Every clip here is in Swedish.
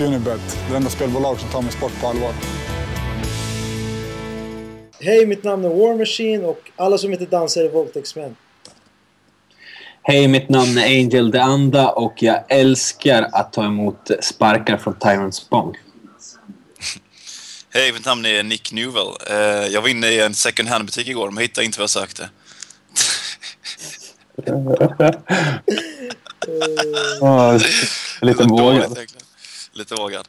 Unibet, det enda spelbolag som tar min sport på allvar. Hej, mitt namn är War Machine och alla som inte dansar är våldtäktsmän. Hej, mitt namn är Angel de Anda och jag älskar att ta emot sparkar från Tyrant Spong. Hej, mitt namn är Nick Newell. Eh, jag var inne i en second hand-butik igår, men hittade inte vad jag sökte. Oh, lite vågad. Lite vågad.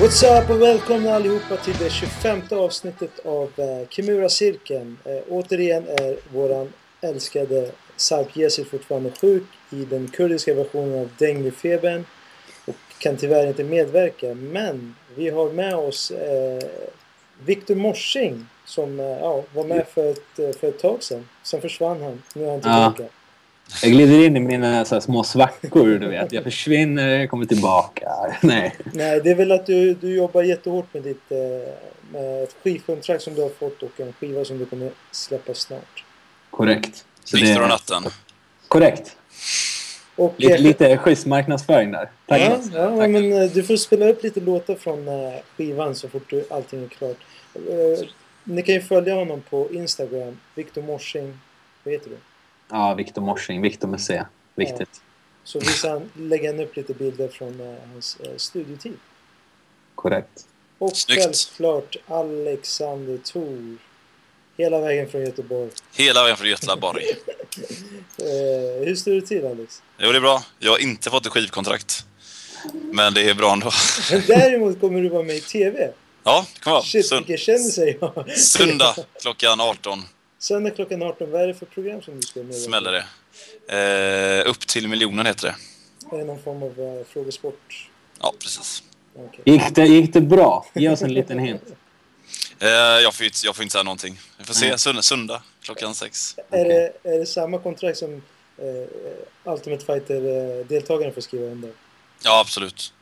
What's up och välkomna allihopa till det 25 avsnittet av eh, Kimura-cirkeln. Eh, återigen är våran älskade Sarp Yesir fortfarande sjuk i den kurdiska versionen av denguefebern och kan tyvärr inte medverka. Men vi har med oss eh, Viktor Morsing som eh, ja, var med för ett, eh, för ett tag sedan. Sen försvann han. Nu är han Ja. tillbaka. Jag glider in i mina så här, små svackor, du vet. Jag försvinner, kommer tillbaka. Nej. Nej, det är väl att du, du jobbar jättehårt med ditt eh, med ett skivkontrakt som du har fått och en skiva som du kommer släppa snart. Korrekt. Så Viktor och natten. Korrekt. Och, Lite, eh, lite schysst marknadsföring där. Tack. Ja, ja Tack. men eh, du får spela upp lite låtar från eh, skivan så fort du, allting är klart. Eh, ni kan ju följa honom på Instagram, Viktor Morsing, vad heter du? Ja, Viktor Morsing. Viktor med C. Viktigt. Så visar han, lägger han upp lite bilder från eh, hans eh, studiotid. Korrekt. Och Snyggt. självklart Alexander Thor. Hela vägen från Göteborg. Hela vägen från Göteborg. Eh, hur står det till Alex? Jo, det är bra. Jag har inte fått ett skivkontrakt. Men det är bra ändå. Men däremot kommer du vara med i TV. Ja, det kommer vara. Shit, vilken kändis jag Söndag klockan 18 Söndag klockan 18. Vad är det för program som du ska med? smäller det. Eh, upp till miljonen heter det. Är det någon form av uh, frågesport? Ja, precis. Okej. Gick det, gick det bra? Ge oss en liten hint. Eh, jag, får, inte- jag får inte säga någonting. Vi får se. Nej. Söndag, söndag klockan sex. Är, det, är det samma kontrakt som eh, Ultimate Fighter-deltagaren får skriva under? Ja, absolut.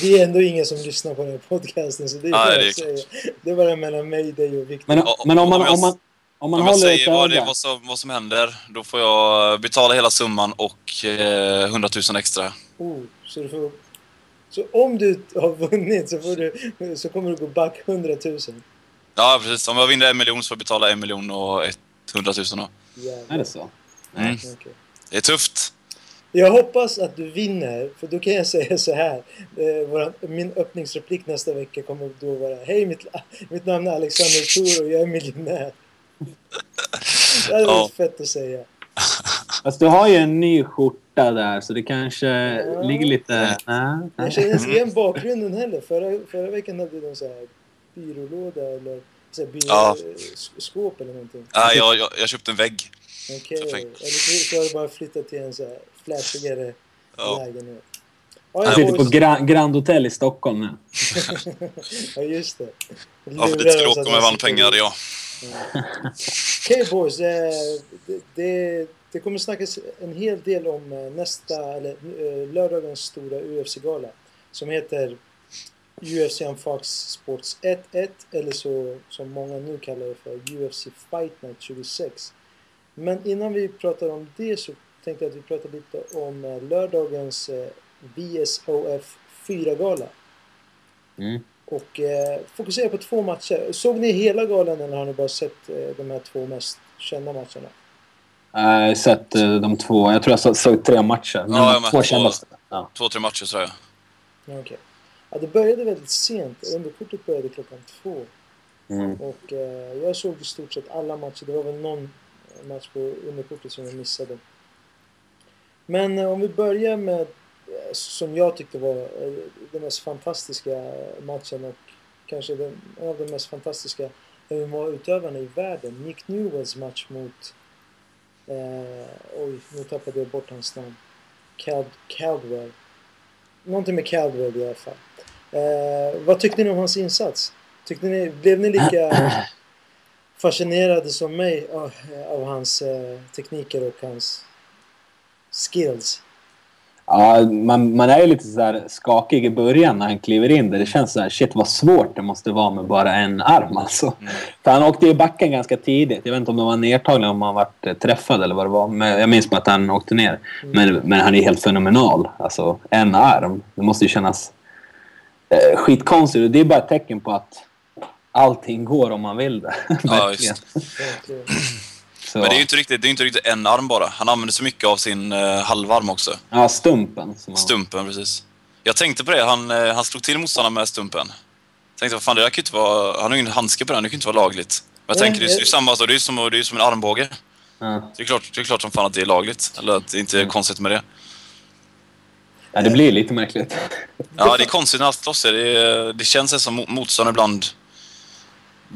Det är ändå ingen som lyssnar på den här podcasten så det är, Nej, det är. Det är bara mellan mig, dig och Viktor. Men, men om man, om man, om man Om jag håller ett säger vad, det, vad, som, vad som händer, då får jag betala hela summan och eh, 100 000 extra. Oh, så, du får, så om du har vunnit så, får du, så kommer du gå back 100 000. Ja, precis. Om jag vinner en miljon så får jag betala en miljon och 100 000 då. Jävlar. Är det så? Mm. Okej. Det är tufft. Jag hoppas att du vinner, för då kan jag säga så här. Eh, våran, min öppningsreplik nästa vecka kommer då vara Hej, mitt, mitt namn är Alexander Thor och jag är miljonär. Det hade Ja. varit fett att säga. Fast du har ju en ny skjorta där, så det kanske Ja. ligger lite... Nej, Jag känner inte igen bakgrunden heller. Förra, förra veckan hade du någon så här byrålåda eller så här byrå, Ja. eller någonting. Ja, jag, jag, jag köpte en vägg. Okej. Perfekt. Eller så, har du bara flyttat till en så här flashigare Ja. lägenhet. Jag Ja, sitter på boys. Gra- Grand Hotel i Stockholm nu. ja, just det. Ja, för att om han jag vann pengar, ja. Okej boys, eh, det, det, det kommer snackas en hel del om eh, nästa, eller eh, lördagens stora UFC-gala. Som heter UFC on Fox Sports 1-1 eller så som många nu kallar det för UFC Fight Night 26. Men innan vi pratar om det så tänkte jag att vi pratar lite om eh, lördagens VSOF 4-gala. Mm. Och eh, fokusera på två matcher. Såg ni hela galan eller har ni bara sett eh, de här två mest kända matcherna? Jag har sett eh, de två. Jag tror jag så- såg tre matcher. Men Ja, jag de två Två. kändaste. Ja. Två, tre matcher tror jag. Ja, Okej. Ja, det började väldigt sent. Underkortet började klockan två. Mm. Och eh, jag såg i stort sett alla matcher. Det var väl någon match på underkortet som jag missade. Men eh, om vi börjar med eh, som jag tyckte var eh, den mest fantastiska matchen och kanske den, en av de mest fantastiska MMA-utövarna i världen. Nick Newells match mot... Eh, oj, nu tappade jag bort hans namn. Cal, Caldwell. Någonting med Caldwell i alla fall. Eh, vad tyckte ni om hans insats? Tyckte ni, blev ni lika fascinerade som mig av, av hans eh, tekniker och hans skills? Ja, man, man är ju lite så här skakig i början när han kliver in där. Det känns så här, shit vad svårt det måste vara med bara en arm alltså. Mm. För han åkte i backen ganska tidigt. Jag vet inte om det var nedtagen om han varit eh, träffad eller vad det var. Men jag minns bara att han åkte ner. Men, men han är helt fenomenal. Alltså, en arm. Det måste ju kännas eh, skitkonstigt. Det är bara ett tecken på att allting går om man vill det. Ja, just. Så, Men det är ju inte riktigt, det är inte riktigt en arm bara. Han använder så mycket av sin uh, halvarm också. Ja, stumpen. Som Stumpen, precis. Jag tänkte på det, han, eh, han slog till motståndaren med stumpen. Tänkte, vad fan, det där kan ju inte vara... Han har ju ingen handske på den, det kan ju inte vara lagligt. Men jag Nej, tänker, det är ju samma det är ju som, det är ju som en armbåge. ja. Det är, klart, det är klart som fan att det är lagligt. Eller att det inte är Mm. konstigt med det. ja, det blir lite märkligt. Ja, det är konstigt när allt slåss. Det, det känns som mo- motståndare ibland...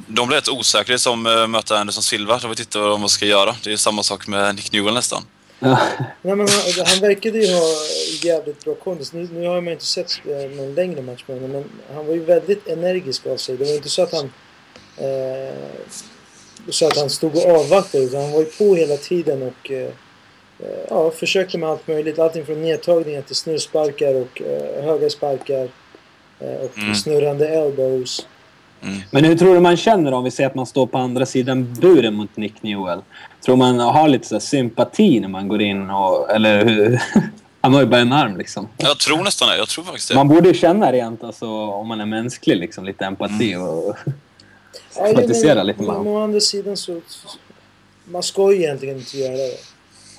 De blir rätt osäkra som uh, möter Anderson Silva. De vet inte vad de ska göra. Det är samma sak med Nick Newell nästan. Ja. Nej, men han, han verkade ju ha jävligt bra kondis. Nu, nu har man inte sett eh, någon längre match med honom, men han var ju väldigt energisk av sig. Det var inte så att han... Eh, så att han stod och avvaktade, utan han var ju på hela tiden och... Eh, eh, ja, försökte med allt möjligt. Allting från nedtagningar till snurrsparkar och eh, höga sparkar. Eh, och Mm. snurrande elbows. Men hur tror du man känner om vi säger att man står på andra sidan buren mot Nick Newell? Tror man har lite så här sympati när man går in och... Eller hur? Han har ju bara en arm liksom. Jag tror nästan det. Jag tror faktiskt det. Man borde ju känna rent alltså, om man är mänsklig, liksom, lite empati och Ja, sympatisera lite med honom. å andra sidan så... Man ska ju egentligen inte göra det.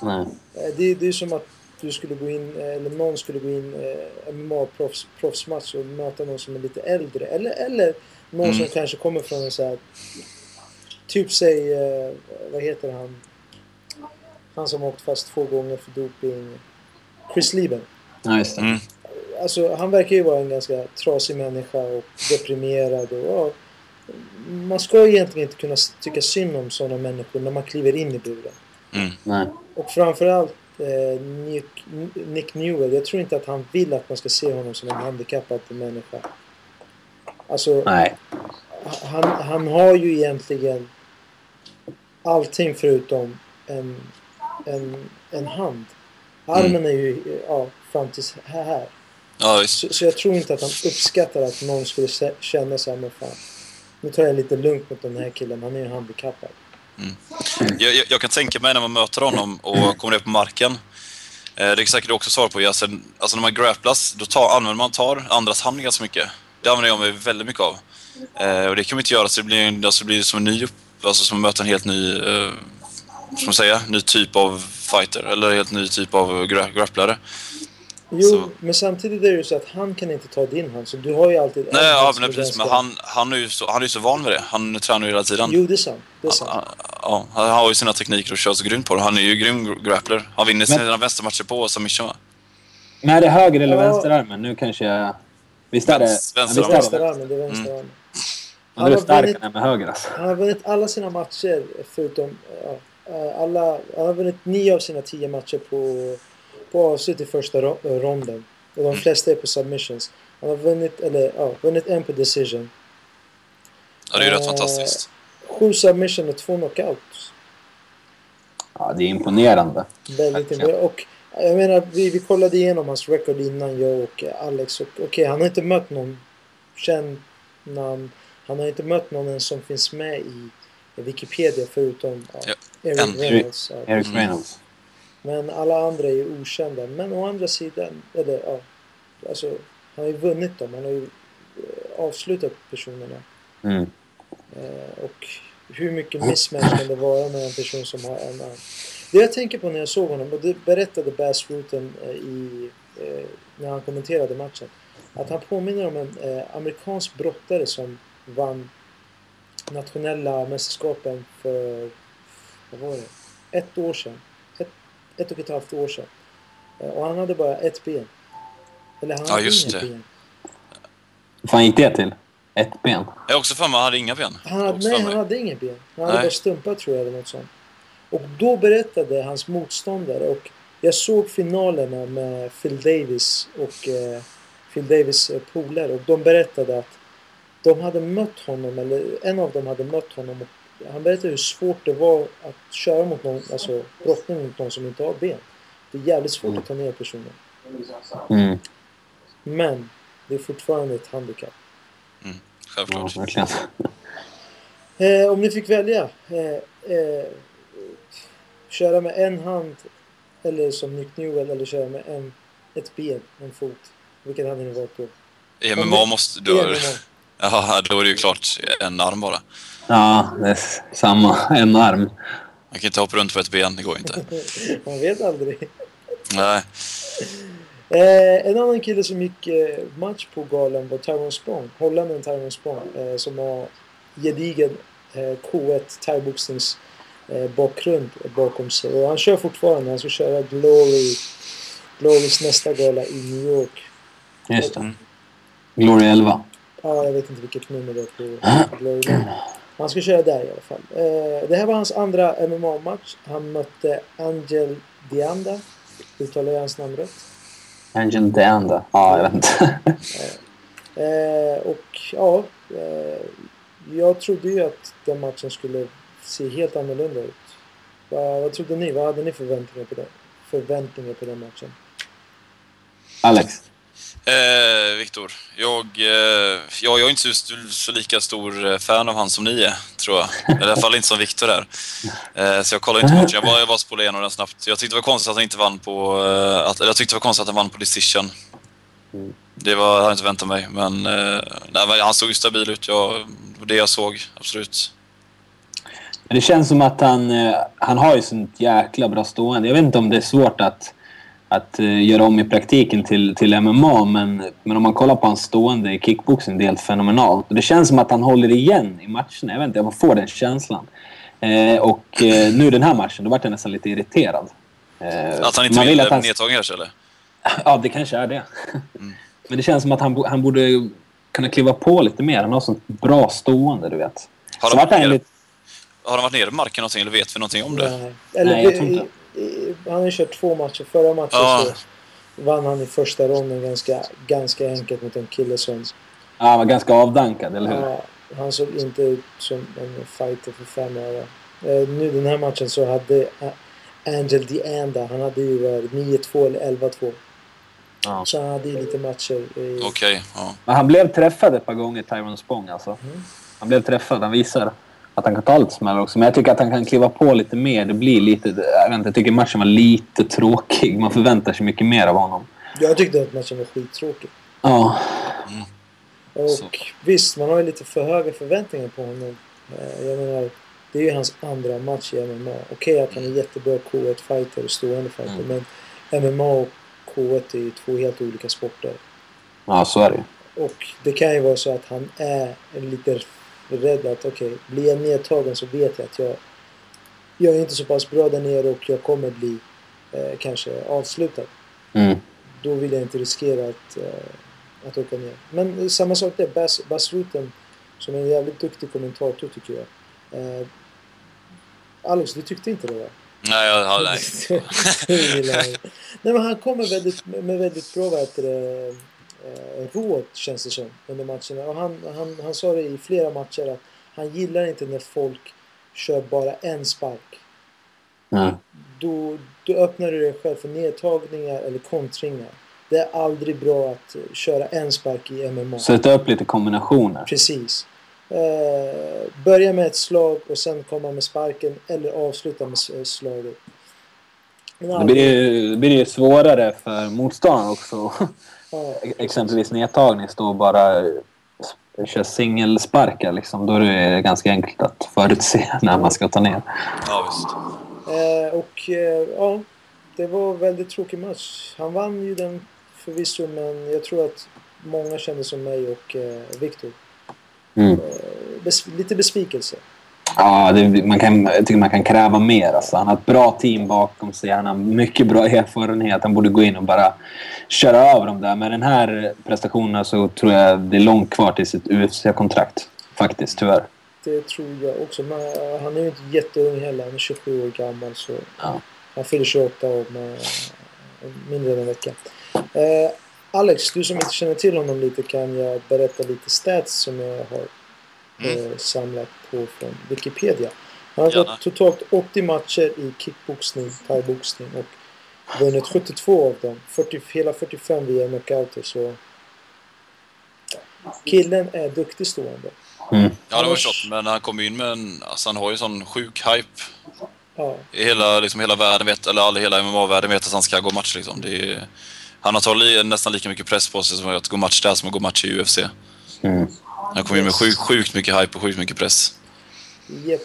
Nej. Eh, Det, det är som att du skulle gå in, eh, eller någon skulle gå in eh, MMA-proffs proffsmatch och möta någon som är lite äldre. Eller, eller någon Mm. som kanske kommer från en så här... Typ säg, eh, vad heter han? Han som åkt fast två gånger för doping. Chris Lieben. Ja, just det. Mm. Alltså, han verkar ju vara en ganska trasig människa och deprimerad. Och, ja, man ska egentligen inte kunna tycka synd om sådana människor när man kliver in i buren. Mm. Nej. Och framförallt eh, Nick, Nick Newell. Jag tror inte att han vill att man ska se honom som en handikappad människa. Alltså, Nej. han, han har ju egentligen allting förutom en, en, en hand. Armen är ju ja, fram till här. här. Ja. Så, så jag tror inte att han uppskattar att någon skulle känna så här, men fan. Nu tar jag lite lugnt mot den här killen, han är ju handikappad. Jag, jag, jag kan tänka mig när man möter honom och kommer ner på marken. Eh, det är säkert också svar på. Alltså, alltså när man grapplas, då tar, använder man tar andras hand ganska mycket. Det använder jag mig väldigt mycket av. Eh, och det kan man inte göra så det blir, alltså, det blir som en ny upp, alltså som att möta en helt ny, eh, man säga, ny typ av fighter. Eller en helt ny typ av gra, grapplare. Jo, Så- men samtidigt är det ju så att han kan inte ta din hand, så du har ju alltid Nej, ja, som men precis. Men han, han, är ju så, han är ju så van vid det. Han tränar ju hela tiden. Jo, det är sant. Det är sant. Ja, ja, han har ju sina tekniker och kör så grymt på det. Han är ju grym grappler. Han vinner Men- sina vänstermatcher på submission va? Men är det höger eller Ja. vänsterarmen? Nu kanske jag... Visst är det... Vänster- ja, vänster- visst är det är Mm. vänsterarmen. Ja, du är har stark han är med höger alltså. Han har vunnit alla sina matcher förutom... Ja, eh, alla, han har vunnit nio av sina tio matcher på, på avslut i första ro- ronden. Och de flesta är på submissions. Han har vunnit, eller, ja, vunnit en på decision. Ja, det är ju rätt Eh, fantastiskt. Sju submission och två knockouts. Ja, det är imponerande. Väldigt imponerande. Och jag menar, vi, vi kollade igenom hans record innan, jag och Alex. Och okej, han har inte mött någon känd namn. Han har inte mött någon ens som finns med i Wikipedia förutom ja, Ja, Eric. Reynolds. Ja. Eric Mm. Reynolds. Men alla andra är ju okända. Men å andra sidan, eller ja, alltså han har ju vunnit dem. Han har ju eh, avslutat personerna. Mm. Eh, och hur mycket mismatch kan det vara med en person som har en arm? Det jag tänker på när jag såg honom, och det berättade Bass Rutten eh, i, eh, när han kommenterade matchen, att han påminner om en eh, amerikansk brottare som vann nationella mästerskapen för, vad var det, ett år sedan. Ett, ett och ett halvt år sedan. Och han hade bara ett ben. Eller han Ja, hade just inget det. ben. Hur fan gick det till? Ett ben? Jag också för mig han hade inga ben. Han hade, nej, han hade ingen ben. Han hade Nej. bara stumpar tror jag eller något sånt. Och då berättade hans motståndare och jag såg finalerna med Phil Davis och eh, Phil Davis eh, polare och de berättade att de hade mött honom, eller en av dem hade mött honom och han berättade hur svårt det var att köra mot någon, alltså brottning mot någon som inte har ben. Det är jävligt svårt Mm. att ta ner personen. Mm. Men det är fortfarande ett handikapp. Ja, Självklart. verkligen. Eh, om ni fick välja. Eh, eh, köra med en hand eller som Nick Newell eller köra med en, ett ben, en fot. Vilket hade ni valt då? I MMA måste... Då, MMA. ja, då är det ju klart en arm bara. Ja, det är samma. En arm. Man kan inte hoppa runt på ett ben, det går inte. Man vet aldrig. Nej. Eh, en annan kille som gick eh, match på galan var Tyrone Spong. Holländaren Tyrone Spong. Eh, som har gedigen eh, K1 thaiboxnings bakgrund bakom sig. Och han kör fortfarande. Han ska köra Glory, Glorys nästa gala i New York. Just det. Glory 11. Ja, jag vet inte vilket nummer det är på Glory. Han ska köra där i alla fall. Eh, det här var hans andra MMA-match. Han mötte Angel Dianda. Uttalar jag hans namn rätt? Angel Deanda. Ja, jag vet inte. Eh, och ja, eh, jag trodde ju att den matchen skulle se helt annorlunda ut. Vad, vad trodde ni? Vad hade ni förväntningar på den, förväntningar på den matchen? Alex. Eh, Viktor, jag, eh, ja, jag är inte så, så lika stor eh, fan av han som ni är, tror jag. Eller I alla fall inte som Viktor är. Eh, så jag kollade inte matchen, jag bara, jag bara spolade igenom den snabbt. Jag tyckte det var konstigt att han inte vann på... Eh, att, eller jag tyckte det var konstigt att han vann på decision. Det var, hade jag inte väntat mig, men, eh, nej, men han såg ju stabil ut. Jag, det jag såg, absolut. Men Det känns som att han, eh, han har ju sånt jäkla bra stående. Jag vet inte om det är svårt att, att eh, göra om i praktiken till, till MMA, men, men om man kollar på hans stående i kickboxing, det är helt fenomenalt. Det känns som att han håller igen i matcherna. Jag vet inte, jag får den känslan. Eh, och eh, nu den här matchen, då vart jag nästan lite irriterad. Eh, Att han inte vill, att han- nedtagen kanske, eller? Ja, det kanske är det. Mm. Men det känns som att han, han borde kunna kliva på lite mer. Han har sånt bra stående, du vet. Har Så de vart han lite... Har han varit nere på marken någonting, eller vet vi någonting om det? Nej. Eller, Nej, jag tror inte. han har ju kört två matcher. Förra matchen Ja. så vann han i första ronden ganska, ganska enkelt mot en kille som... Ja, han var ganska avdankad, eller hur? Ja, han såg inte ut som en fighter för fem öre. Eh, nu den här matchen så hade eh, Angel Dianda, han hade ju varit 9-2 eller 11-2. Ja. Så han hade ju lite matcher. I, Okej, ja. Men han blev träffad ett par gånger, Tyrone Spong. Alltså. Mm. Han blev träffad. Han visar att han kan ta lite smällar också. Men jag tycker att han kan kliva på lite mer. Det blir lite... Jag, vet inte, jag tycker matchen var lite tråkig. Man förväntar sig mycket mer av honom. Jag tyckte att matchen var skittråkig. Ja. Och Så. visst, man har ju lite för höga förväntningar på honom. Eh, Jag menar, det är ju hans andra match i MMA. Okej att han är jättebra K1-fighter och stående fighter, Mm. men MMA och K1 är ju två helt olika sporter. ja, så är det. Och det kan ju vara så att han är lite rädd att okej, blir jag nedtagen så vet jag att jag, jag är inte så pass bra där nere och jag kommer bli eh, kanske avslutad. Mm. Då vill jag inte riskera att, eh, att åka ner. Men eh, samma sak där, Bas, Bas Rutten som är en jävligt duktig kommentator tycker jag. Eh, Alex, du tyckte inte det va? Nej, jag, ja, nej. Nej men han kommer väldigt, med väldigt bra vad heter det, eh, råd känns det som under matcherna. Och han, han, han sa det i flera matcher att han gillar inte när folk kör bara en spark. Ja. Då, då öppnar du dig själv för nedtagningar eller kontringar. Det är aldrig bra att eh, köra en spark i MMA. Sätta upp lite kombinationer. Precis. Eh, börja med ett slag och sen komma med sparken eller avsluta med slaget. Men Det aldrig- blir, ju- det blir svårare för motståndaren också. Ja, Exempelvis nedtagning, stå och bara köra singelsparkar. Liksom. Då är det ganska enkelt att förutse när man ska ta ner. Ja, visst. Eh, och eh, ja, det var en väldigt tråkig match. Han vann ju den förvisso, men jag tror att många kände som mig och eh, Viktor. Mm. Eh, bes lite besvikelse. Ja, det, man kan, jag tycker man kan kräva mer. Alltså. Han har ett bra team bakom sig. Han har mycket bra erfarenhet. Han borde gå in och bara köra över dem där. Med den här prestationen så tror jag det är långt kvar till sitt UFC-kontrakt. Faktiskt, tyvärr. Det tror jag också. Men eh, han är ju inte jätteung heller. Han är 27 år gammal. Så Ja. Han fyller 28 om eh, mindre än en vecka. Eh, Alex, du som inte känner till honom lite kan jag berätta lite stats som jag har Mm. eh, samlat på från Wikipedia. Han har Gärna. gått totalt 80 matcher i kickboxning, thaiboxning och vunnit 72 av dem. 40, hela 45 via knockouter så... Killen är duktig stående. Mm. Ja, det var förstått. Men han kom in med en... Alltså han har ju sån sjuk hype. Ja, I Hela, liksom, hela världen vet, eller all, hela MMA-världen vet att han ska gå match liksom. Det är, han har tagit li, nästan lika mycket press på sig som att gå match där som att gå match i UFC. Mm. Han kom in med sjukt, sjukt mycket hype och sjukt mycket press. Japp.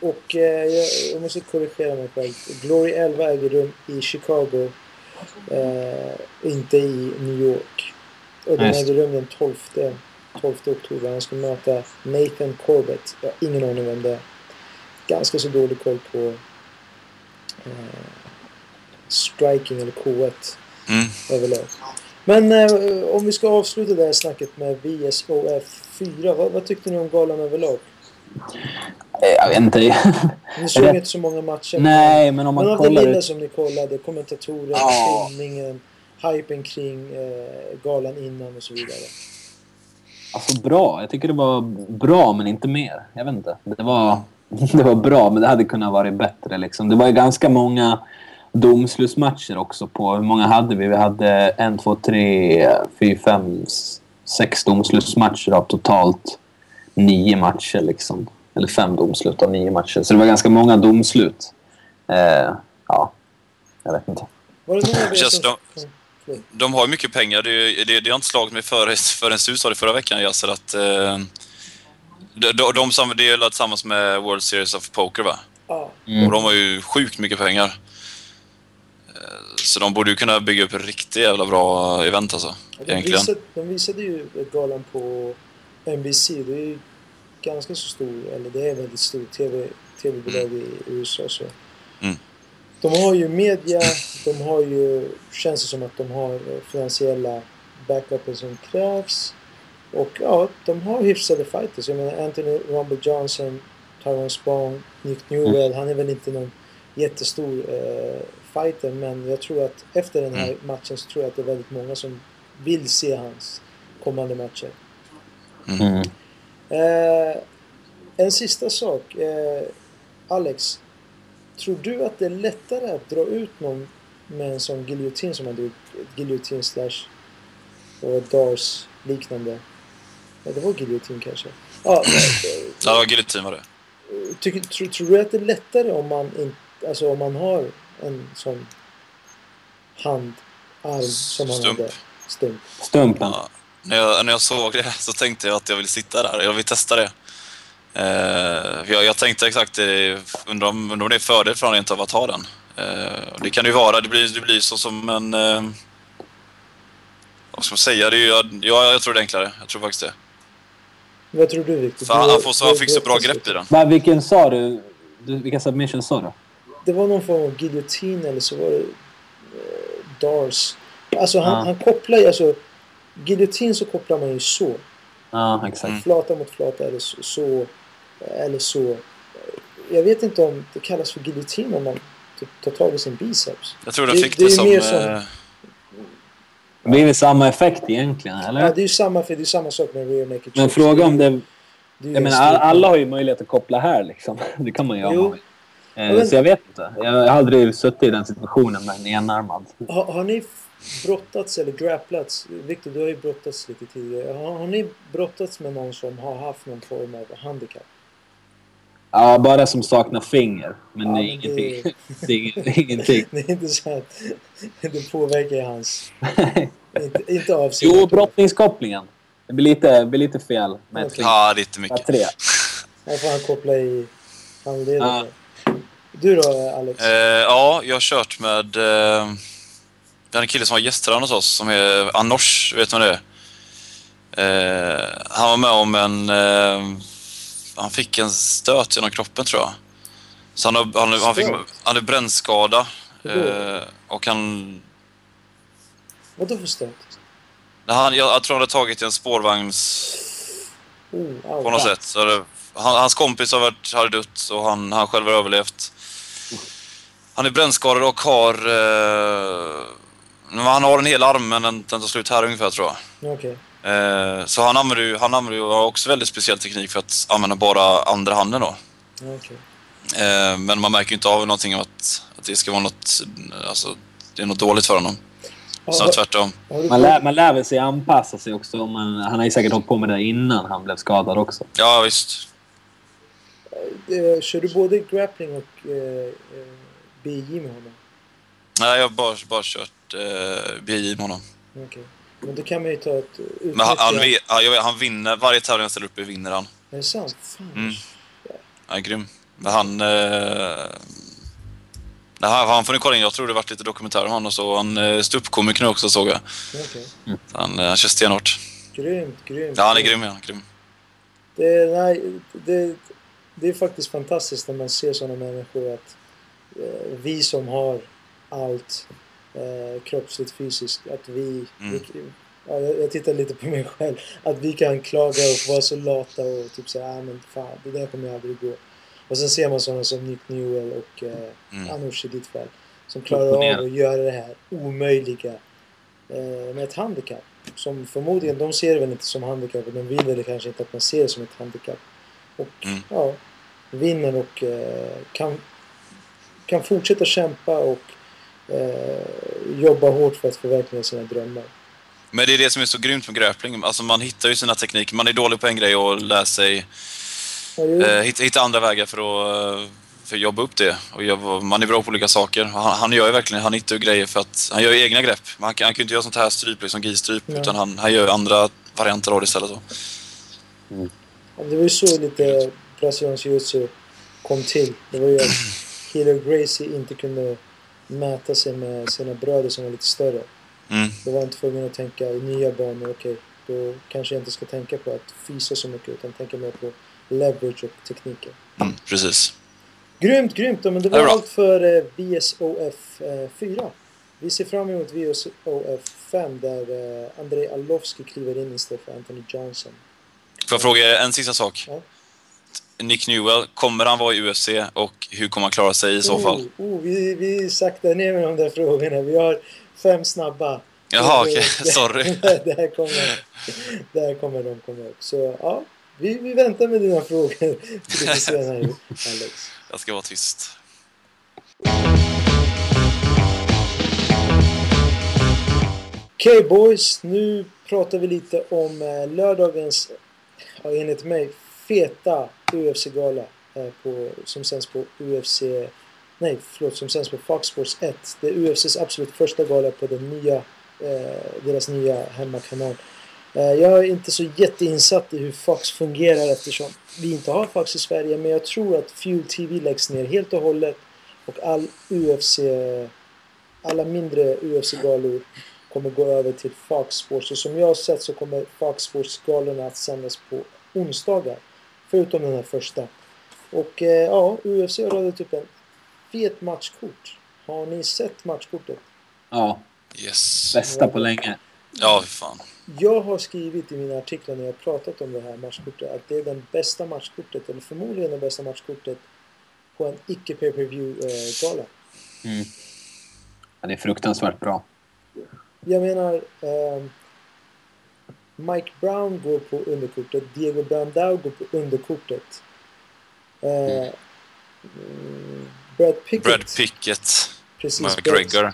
Och eh, jag, jag måste korrigera mig själv. Glory 11 äger rum i Chicago. Eh, inte i New York. Och den äger rum den 12, 12 oktober. Han ska möta Nathan Corbett. Jag har ingen aning vem det är. Ganska så dålig koll på eh, striking eller K1 Mm. överlag. Men eh, om vi ska avsluta det här snacket med VSOF 4. Vad, vad tyckte ni om galan överlag? Eh, Jag vet inte. Ni såg inte så många matcher. Nej, men om Men man av det kollar... ut- som ni kollade, kommentatorer, Ja. filmningen, hypen kring eh, galan innan och så vidare. Alltså bra. Jag tycker det var bra, men inte mer. Jag vet inte. Det var, det var bra, men det hade kunnat vara bättre. Liksom. Det var ju ganska många domslutsmatcher också. på Hur många hade vi? Vi hade en, två, tre, fyra, fem, sex domslutsmatcher av totalt nio matcher. Liksom. Eller fem domslut av nio matcher. Så det var ganska många domslut. Eh, ja, jag vet inte. Som... de-. De har ju mycket pengar. Det, det, det har inte slagit mig förrän, förrän du sa det förra veckan, Yasser, att... Eh, de, de, de, det är tillsammans med World Series of Poker, va? Ja, Och de har ju sjukt mycket pengar. Så de borde ju kunna bygga upp riktigt jävla bra event alltså. de, Egentligen. visade, de visade ju galan på NBC. Det är ju ganska så stor, eller det är väldigt stort TV, TV-bolag i USA. Så. Mm. De har ju media, de har ju, känns det som att de har eh, finansiella backupen som krävs. Och ja, de har hyfsade fighters. Jag menar Anthony Rumble Johnson, Tyrone Spong, Nick Newell. Han är väl inte någon jättestor eh, fighter men jag tror att efter den här matchen så tror jag att det är väldigt många som vill se hans kommande matcher. Mm. Eh, en sista sak. Eh, Alex, tror du att det är lättare att dra ut någon med en sån giljotin som man drog? Giljotin slash och Dars liknande. Ja, det var giljotin kanske. Ja, eh, Ja, giljotin var det. tror, tror du att det är lättare om man, in, alltså om man har en sån handarm som han Stump. hade? Stump. Stumpen. Ja. När, jag, när jag såg det så tänkte jag att jag vill sitta där. Jag vill testa det. Eh, jag, jag tänkte exakt det. Undrar om, undrar om det är fördel för honom av att ha den. Eh, det kan ju vara. Det blir, det blir så som en... Eh, vad ska man säga? Det är ju, ja, jag tror det är enklare. Jag tror faktiskt det. Vad tror du Victor? För han, han, får, så, han fick så bra grepp i den. Va, vilken sa du? du? Vilka submissions sa du? Det var någon form av giljotin eller så var det eh, Dars. Alltså han, Ja. han kopplar ju alltså... Giljotin så kopplar man ju så. Ja, exakt. Mm. Flata mot flata eller så, så. Eller så. Jag vet inte om det kallas för giljotin om man typ tar tag i sin biceps. Jag tror Det- fick det det, är som... mer som- eh, Det blir väl samma effekt egentligen, Ja, eller? det är ju samma, för det är samma sak med rear naked Men fråga om det... Det är ju Jag en menar, alla har ju möjlighet att koppla här liksom. Det kan man ju Jo. ha. Eh, men- Så jag vet inte. Jag har aldrig suttit i den situationen med en enarmad. Har, har ni brottats eller grapplats? Victor, du har ju brottats lite tidigare. Har, har ni brottats med någon som har haft någon form av handikapp? Ja, bara som saknar finger. Men Ja, det är ingenting. det- Det är ingenting. Det är inte så att det påverkar hans... inte, inte avsikt. Jo, brottningskopplingen. Det blir lite, blir lite fel med ett Okej. finger. Ja, lite mycket. tre. Här får han koppla i handleden. Ja. Du då, Alex? Eh, ja, jag har kört med... Eh, det är en kille som var gästtränare hos oss som är Anors, vet man det eh, Han var med om en... Eh, han fick en stöt genom kroppen tror jag. Så han, han, han fick han hade brännskada. Eh, och han... Vadå för stöt? Han, jag, jag tror han hade tagit en spårvagns... Oh, au. på något sätt. Så det, han, hans kompis har varit, hade dött och han, han själv har överlevt. Han är brännskadad och har... Eh, han har en hel arm men den, den tar slut här ungefär tror jag. Okej. Eh, så han använder ju han använder ju också väldigt speciell teknik för att använda bara andra handen då. Okej. Eh, men man märker ju inte av någonting av att, att det ska vara något... Alltså, det är något dåligt för honom. Snarare tvärtom. Man lär, man lär väl sig anpassa sig också. Om man, han har ju säkert hållit på med det innan han blev skadad också. Ja, visst. eh, kör du både grappling och eh, eh, BJ med honom? Nej, jag har bara, bara kört eh, BJ med honom. Okej. Men då kan man ju ta ett... Men han, han, utnyttja- ja, vet, han vinner. Varje tävling han ställer upp i vinner han. Är det sant? Fan. Mm. Han är grym. Men han... Eh, nej, han, han får ni kolla in. Jag tror det varit lite dokumentärer om honom och så. Han är ståuppkomiker nu också såg jag. Okej. Han, eh, han kör stenhårt. Grymt, grymt. Ja, han är grym. Ja, han grym. Det, nej, det, det är faktiskt fantastiskt när man ser sådana människor att eh, vi som har allt eh, kroppsligt, fysiskt, att vi... Mm. vi ja, jag, jag tittar lite på mig själv. Att vi kan klaga och vara så lata och typ säga ah, men fan, det där kommer aldrig gå. Och sen ser man sådana som Nick Newell och eh, Mm. Anoush i ditt fall. Som klarar av att göra det här omöjliga eh, med ett handikapp. Som förmodligen, de ser det väl inte som handikapp och de vill väl kanske inte att man ser det som ett handikapp. Och Mm. ja, vinner och eh, kan, kan fortsätta kämpa och eh, jobba hårt för att förverkliga sina drömmar. Men det är det som är så grymt med grappling. Alltså man hittar ju sina tekniker. Man är dålig på en grej och lär sig Ja, eh, hitta, hitta andra vägar för att, för att jobba upp det. Och jobba, man är bra på olika saker. Han, han gör ju verkligen, han hittar ju grejer för att, han gör egna grepp. Kan, han kan ju inte göra sånt här stryp, liksom GI-stryp, Nej. utan han, han gör andra varianter av det istället. Så. Ja, Det var ju så lite brasiliansk jiu-jitsu kom till. Det var ju att Hiller Gracie inte kunde mäta sig med sina bröder som var lite större. Mm. Då var han tvungen att tänka i nya banor. Okej, då kanske jag inte ska tänka på att fysa så mycket utan tänka mer på leverage och tekniker. Mm, precis. Grymt, grymt! Men det var allt för eh, VSOF eh, 4. Vi ser fram emot VSOF 5 där eh, Andrei Arlovski kliver in istället för Anthony Johnson. Får jag fråga en sista sak? Ja. Nick Newell, kommer han vara i UFC och hur kommer han klara sig i så fall? Oh, oh, vi, vi saktar ner med de där frågorna. Vi har fem snabba. Jaha, okej. det- Sorry. det här kommer, där kommer de komma upp. Så ja, vi, vi väntar med dina frågor lite senare, Alex. Jag ska vara tyst. Okej boys, nu pratar vi lite om eh, lördagens, ja, enligt mig, feta UFC-gala på, som sänds på UFC, nej förlåt, som sänds på Fox Sports 1. Det är UFCs absolut första gala på den nya, eh, deras nya hemmakanal. Eh, jag är inte så jätteinsatt i hur Fox fungerar eftersom vi inte har Fox i Sverige men jag tror att Fuel TV läggs ner helt och hållet och all UFC, alla mindre UFC-galor kommer gå över till Fox Sports. Och som jag har sett så kommer Fox Sports-galorna att sändas på onsdagar. Förutom den här första. Och eh, ja, UFC radat upp en fet matchkort. Har ni sett matchkortet? Ja, Yes. bästa på länge. Ja, fy fan. Jag har skrivit i mina artiklar när jag har pratat om det här matchkortet att det är den bästa matchkortet, eller förmodligen det bästa matchkortet på en icke pay per view eh, gala Mm. Ja, det är fruktansvärt bra. Jag menar, ehm, Mike Brown går på underkortet, Diego Brandao går på underkortet. Eh, Mm. mm, Brad Pickett, Brad Pickett, precis, McGregor.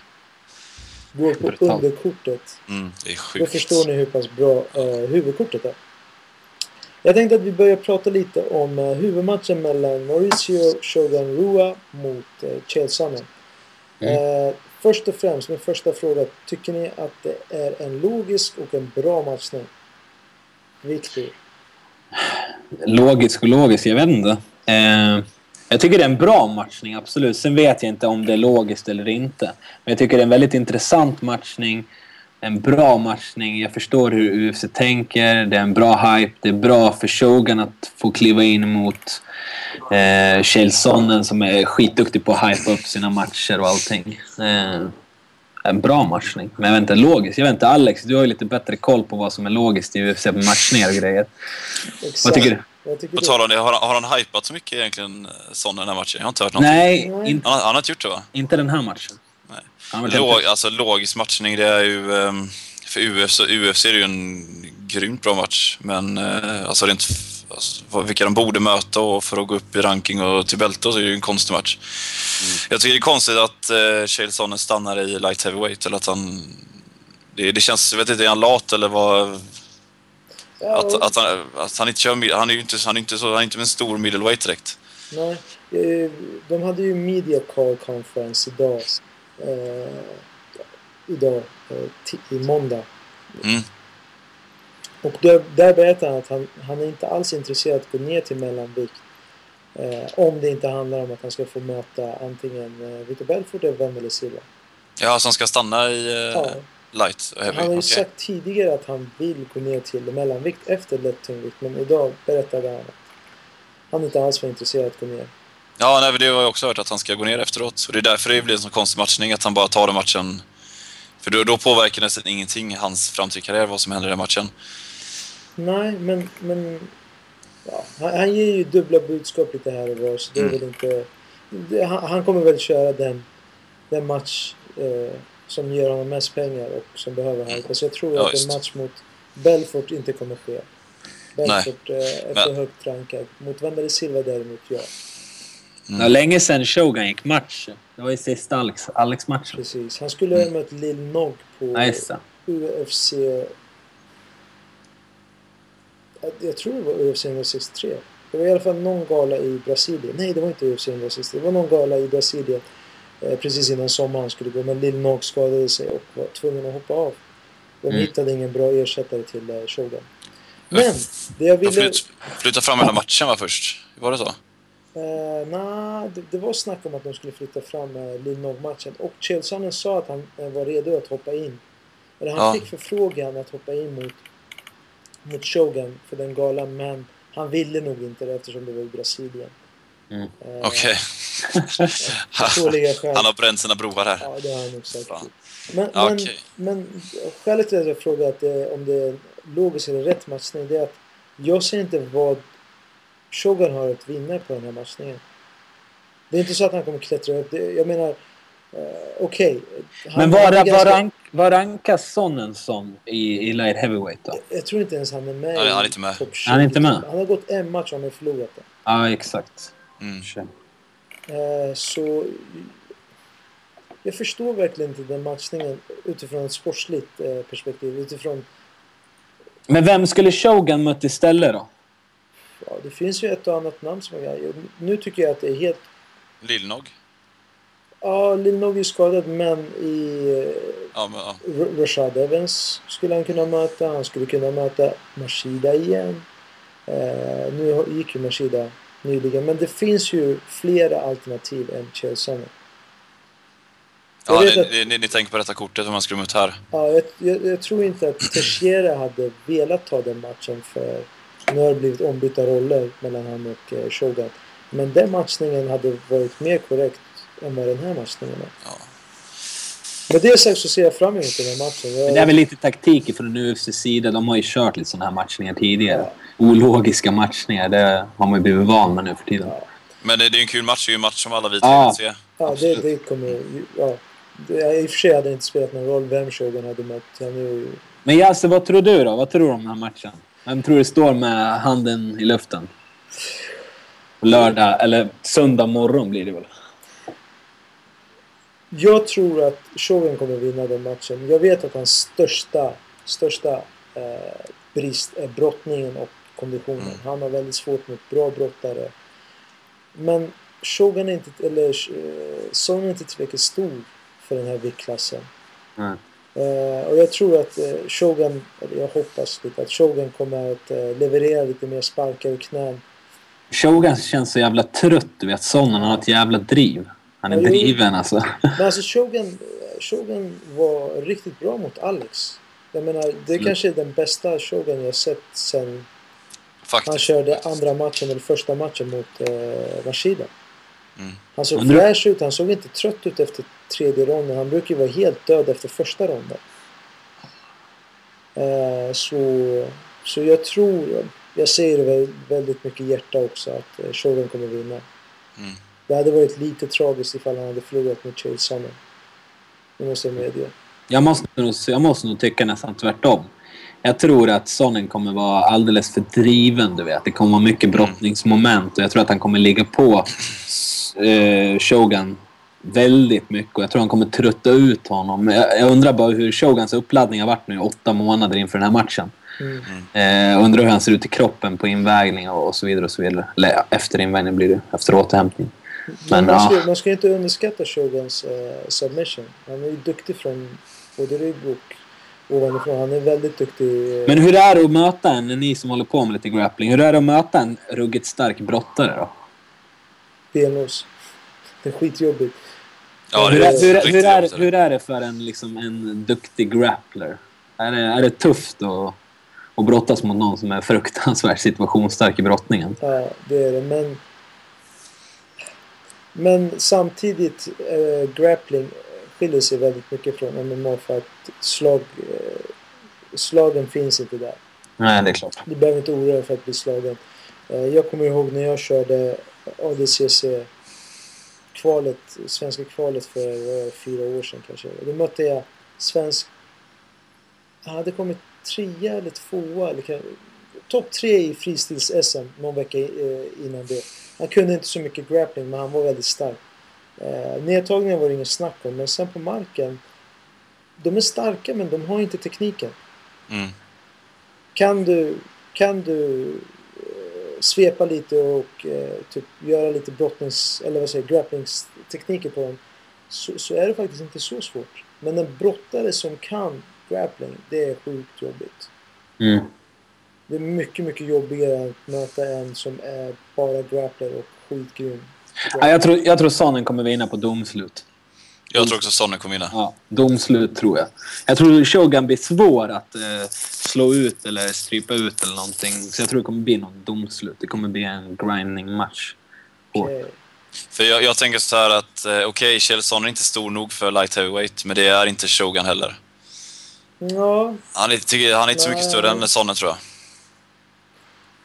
går på Brutalt. underkortet. Mm, det är Då sjukt. förstår ni hur pass bra eh, huvudkortet är. Jag tänkte att vi börjar prata lite om eh, huvudmatchen mellan Mauricio Shogun Rua mot eh, Chael Sonnen. Mm. Eh, först och främst, min första fråga. Tycker ni att det är en logisk och en bra matchning? Viktig? Logisk och logisk, jag vet inte. Eh, jag tycker det är en bra matchning, absolut. Sen vet jag inte om det är logiskt eller inte. Men jag tycker det är en väldigt intressant matchning. En bra matchning. Jag förstår hur UFC tänker. Det är en bra hype. Det är bra för Shogun att få kliva in mot eh, Chael Sonnen som är skitduktig på att hypa upp sina matcher och allting. Eh, en bra matchning. Men jag vet inte, logiskt. Jag vet inte, Alex, du har ju lite bättre koll på vad som är logiskt i UFC på matchningar och grejer. Exakt. Vad tycker du? På tal om det, har, han- har han hypat så mycket egentligen, sån den här matchen? Jag har inte hört någonting. Nej, in, han har inte gjort det va? inte den här matchen. Nej. Han har varit Låg, alltså logisk matchning, det är ju... ehm, För UFC, UFC är det ju en grymt bra match. Men eh, alltså rent... alltså, vilka de borde möta och för att gå upp i ranking och till bälte så är det ju en konstig match. Jag tycker det är konstigt att eh, Chael Sonnen stannar i light heavyweight eller att han... Det, det känns, jag vet inte, är han lat eller vad... Ja, Att, att, han, att han inte kör... Han är ju inte, han är inte, så, han är inte en stor middleweight direkt. Nej, eh, de hade ju media call conference idag. Eh, idag, eh, i måndag. Mm. Och där, där berättar han att han, han är inte alls intresserad att gå ner till mellanvikt. Eh, om det inte handlar om att han ska få möta antingen eh, Victor Belfort eller Wanderlei Silva. Ja, han ska stanna i eh, Ja. light och heavy. Han har ju okej. sagt tidigare att han vill gå ner till mellanvikt efter lätt tungvikt. Men idag berättade han att han inte alls var intresserad att gå ner. Ja, nej, det har jag också hört att han ska gå ner efteråt. Och det är därför det blir en sån konstig matchning, att han bara tar den matchen. För då, då påverkar nästan ingenting hans framtida karriär, vad som händer i den matchen. Nej, men... men ja, han, han ger ju dubbla budskap lite här och var, så det är Mm. väl inte... Det, han, han kommer väl köra den, den match eh, som ger honom mest pengar och som behöver hype. Så jag tror Ja, att en match mot Belfort inte kommer ske. Belfort eh, är för högt rankad. Mot Wanderlei Silva däremot, ja. Det var länge sedan Shogun gick match. Det var ju sista Alex, Alex-matchen. Precis. Han skulle ha mött Lil Nog på det. UFC... Jag- tror det var UFC 163. Det var i alla fall någon gala i Brasilien. Nej, det var inte UFC 163. Det var någon gala i Brasilien eh, precis innan sommaren skulle gå. Men Lil Nog skadade sig och var tvungen att hoppa av. De Mm. hittade ingen bra ersättare till eh, Shogun. Men, det jag De ville... flytt, flytta fram hela matchen va, först? Var det så? Eh, nej, det, det var snack om att de skulle flytta fram eh, Lil Nog-matchen. Och Chelsonen sa att han eh, var redo att hoppa in. Eller han Ja. fick förfrågan att hoppa in mot, mot Shogun för den galan. Men han ville nog inte det eftersom det var i Brasilien. Mm. Eh, Okej. Skäl. Han har bränt sina broar här. Ja, det har han nog säkert. Men, Ja, men, okej. men skälet till att jag frågar att det, om det är logiskt eller rätt matchning det är att jag ser inte vad Shogun har att vinna på den här matchningen. Det är inte så att han kommer klättra upp. Det, jag menar, eh, okej. Han- Men var, var, ganska- rank, var rankas Sonnen som i, i light heavyweight då? Jag tror inte ens han är med Han är- i han är inte med. topp 20. Han är inte med? Han har gått en match och han har förlorat den. Ja, exakt. Mm. Eh, så jag förstår verkligen inte den matchningen utifrån ett sportsligt eh, perspektiv. Utifrån, Men vem skulle Shogun mött istället då? Ja, det finns ju ett och annat namn som jag, Nu tycker jag att det är helt... Lillnog? Ja, Lil Nog är skadad men i Ja, men, ja. Rashad Evans skulle han kunna möta. Han skulle kunna möta Mashida igen. Eh, nu gick ju Mashida nyligen. Men det finns ju flera alternativ än Chelsea. Ja ni, att- ni, ni, tänker på detta kortet, om man skulle mot här. Ja, jag, jag, jag tror inte att Teixeira hade velat ta den matchen för nu har det blivit ombytta roller mellan han och eh, Shogun. Men den matchningen hade varit mer korrekt än vad den här matchningen är. Ja. Med det sagt så ser jag fram emot den här matchen. Jag, Men det är väl lite taktik från UFCs sida. De har ju kört lite sådana här matchningar tidigare. Ologiska matchningar, det har man ju blivit van med nu för tiden. Men det, det är ju en kul match, det är ju en match som alla vi tre Ja. vill se. ja, det, det kommer ju- ja, det, I och för sig hade det inte spelat någon roll vem Shogun hade mött. Han är ju, Men Jasse, vad tror du då? Vad tror du om den här matchen? Vem tror du står med handen i luften? Lördag, eller söndag morgon blir det väl? Jag tror att Shogun kommer vinna den matchen. Jag vet att hans största, största eh, brist är brottningen och konditionen. Mm. Han har väldigt svårt mot bra brottare. Men Shogun är inte, eller eh, Son är inte tillräckligt stor för den här viktklassen. Mm. Eh, och jag tror att eh, Shogun, eller jag hoppas lite att Shogun kommer att eh, leverera lite mer sparkar och knän. Shogun känns så jävla trött. Du vet, Sonnen har ett jävla driv. Han är Ja, driven alltså. Men alltså Shogun, Shogun var riktigt bra mot Alex. Jag menar, det Mm. kanske är den bästa Shogun jag sett sen han Faktiskt. körde andra matchen eller första matchen mot eh, Rashida. Mm. Han såg fräsch ut, han såg inte trött ut efter tredje ronden. Han brukar ju vara helt död efter första ronden. Eh, så, så jag tror, jag säger det väl- väldigt mycket hjärta också, att eh, Shogun kommer vinna. Mm. Det hade varit lite tragiskt ifall han hade förlorat mot Chase Summer. Det måste jag medge. Jag måste, nog, jag måste nog tycka nästan tvärtom. Jag tror att Sonnen kommer vara alldeles för driven, du vet. Det kommer vara mycket brottningsmoment och jag tror att han kommer ligga på eh, Shogun väldigt mycket och jag tror han kommer trötta ut honom. Jag, jag undrar bara hur Shogans uppladdning har varit nu åtta månader inför den här matchen. Mm. Eh, undrar hur han ser ut i kroppen på invägning och, och så vidare. och så vidare. Eller efter invägning blir det, efter återhämtning. Men man, ska, ja. man ska inte underskatta Shogans eh, submission. Han är ju duktig från både rygg och ovanifrån. Han är väldigt duktig. eh, Men hur är det att möta en, ni som håller på med lite grappling, hur är det att möta en ruggigt stark brottare då? benlås. Det är skitjobbigt. Ja, hur, är, hur, hur, är, hur är det för en, liksom, en duktig grappler? Är det, är det tufft att, att brottas mot någon som är fruktansvärt situationsstark i brottningen? Ja, det är det. Men, men samtidigt, eh, grappling skiljer sig väldigt mycket från MMA för att slag, eh, slagen finns inte där. Nej, det är klart. Du behöver inte oroa dig för att bli slagen. Eh, jag kommer ihåg när jag körde ADCC kvalet, svenska kvalet för fyra år sedan kanske. Då mötte jag svensk... Han hade kommit trea eller tvåa eller topp tre i fristils-SM någon vecka eh, innan det. Han kunde inte så mycket grappling men han var väldigt stark. Eh, nedtagningen var det ingen snack om men sen på marken de är starka men de har inte tekniken. Mm. Kan du, kan du svepa lite och eh, typ göra lite brottnings eller vad säger grapplingstekniker på dem så, så är det faktiskt inte så svårt. Men en brottare som kan grappling, det är sjukt jobbigt. Mm. Det är mycket, mycket jobbigare att möta en som är bara grappler och skitgrym. Ja, jag, tror, jag tror Sonnen kommer vinna på domslut. Jag tror också Sonny kommer vinna. Ja, domslut tror jag. Jag tror Shogun blir svår att eh, slå ut eller strypa ut eller någonting. Så jag tror det kommer bli någon domslut. Det kommer bli en grinding-match. Okej. För jag, jag tänker så här att, eh, okej, Kjell Sonny är inte stor nog för light heavyweight, men det är inte Shogun heller. Ja, Han är, tycker, han är inte så mycket större än Sonny tror jag.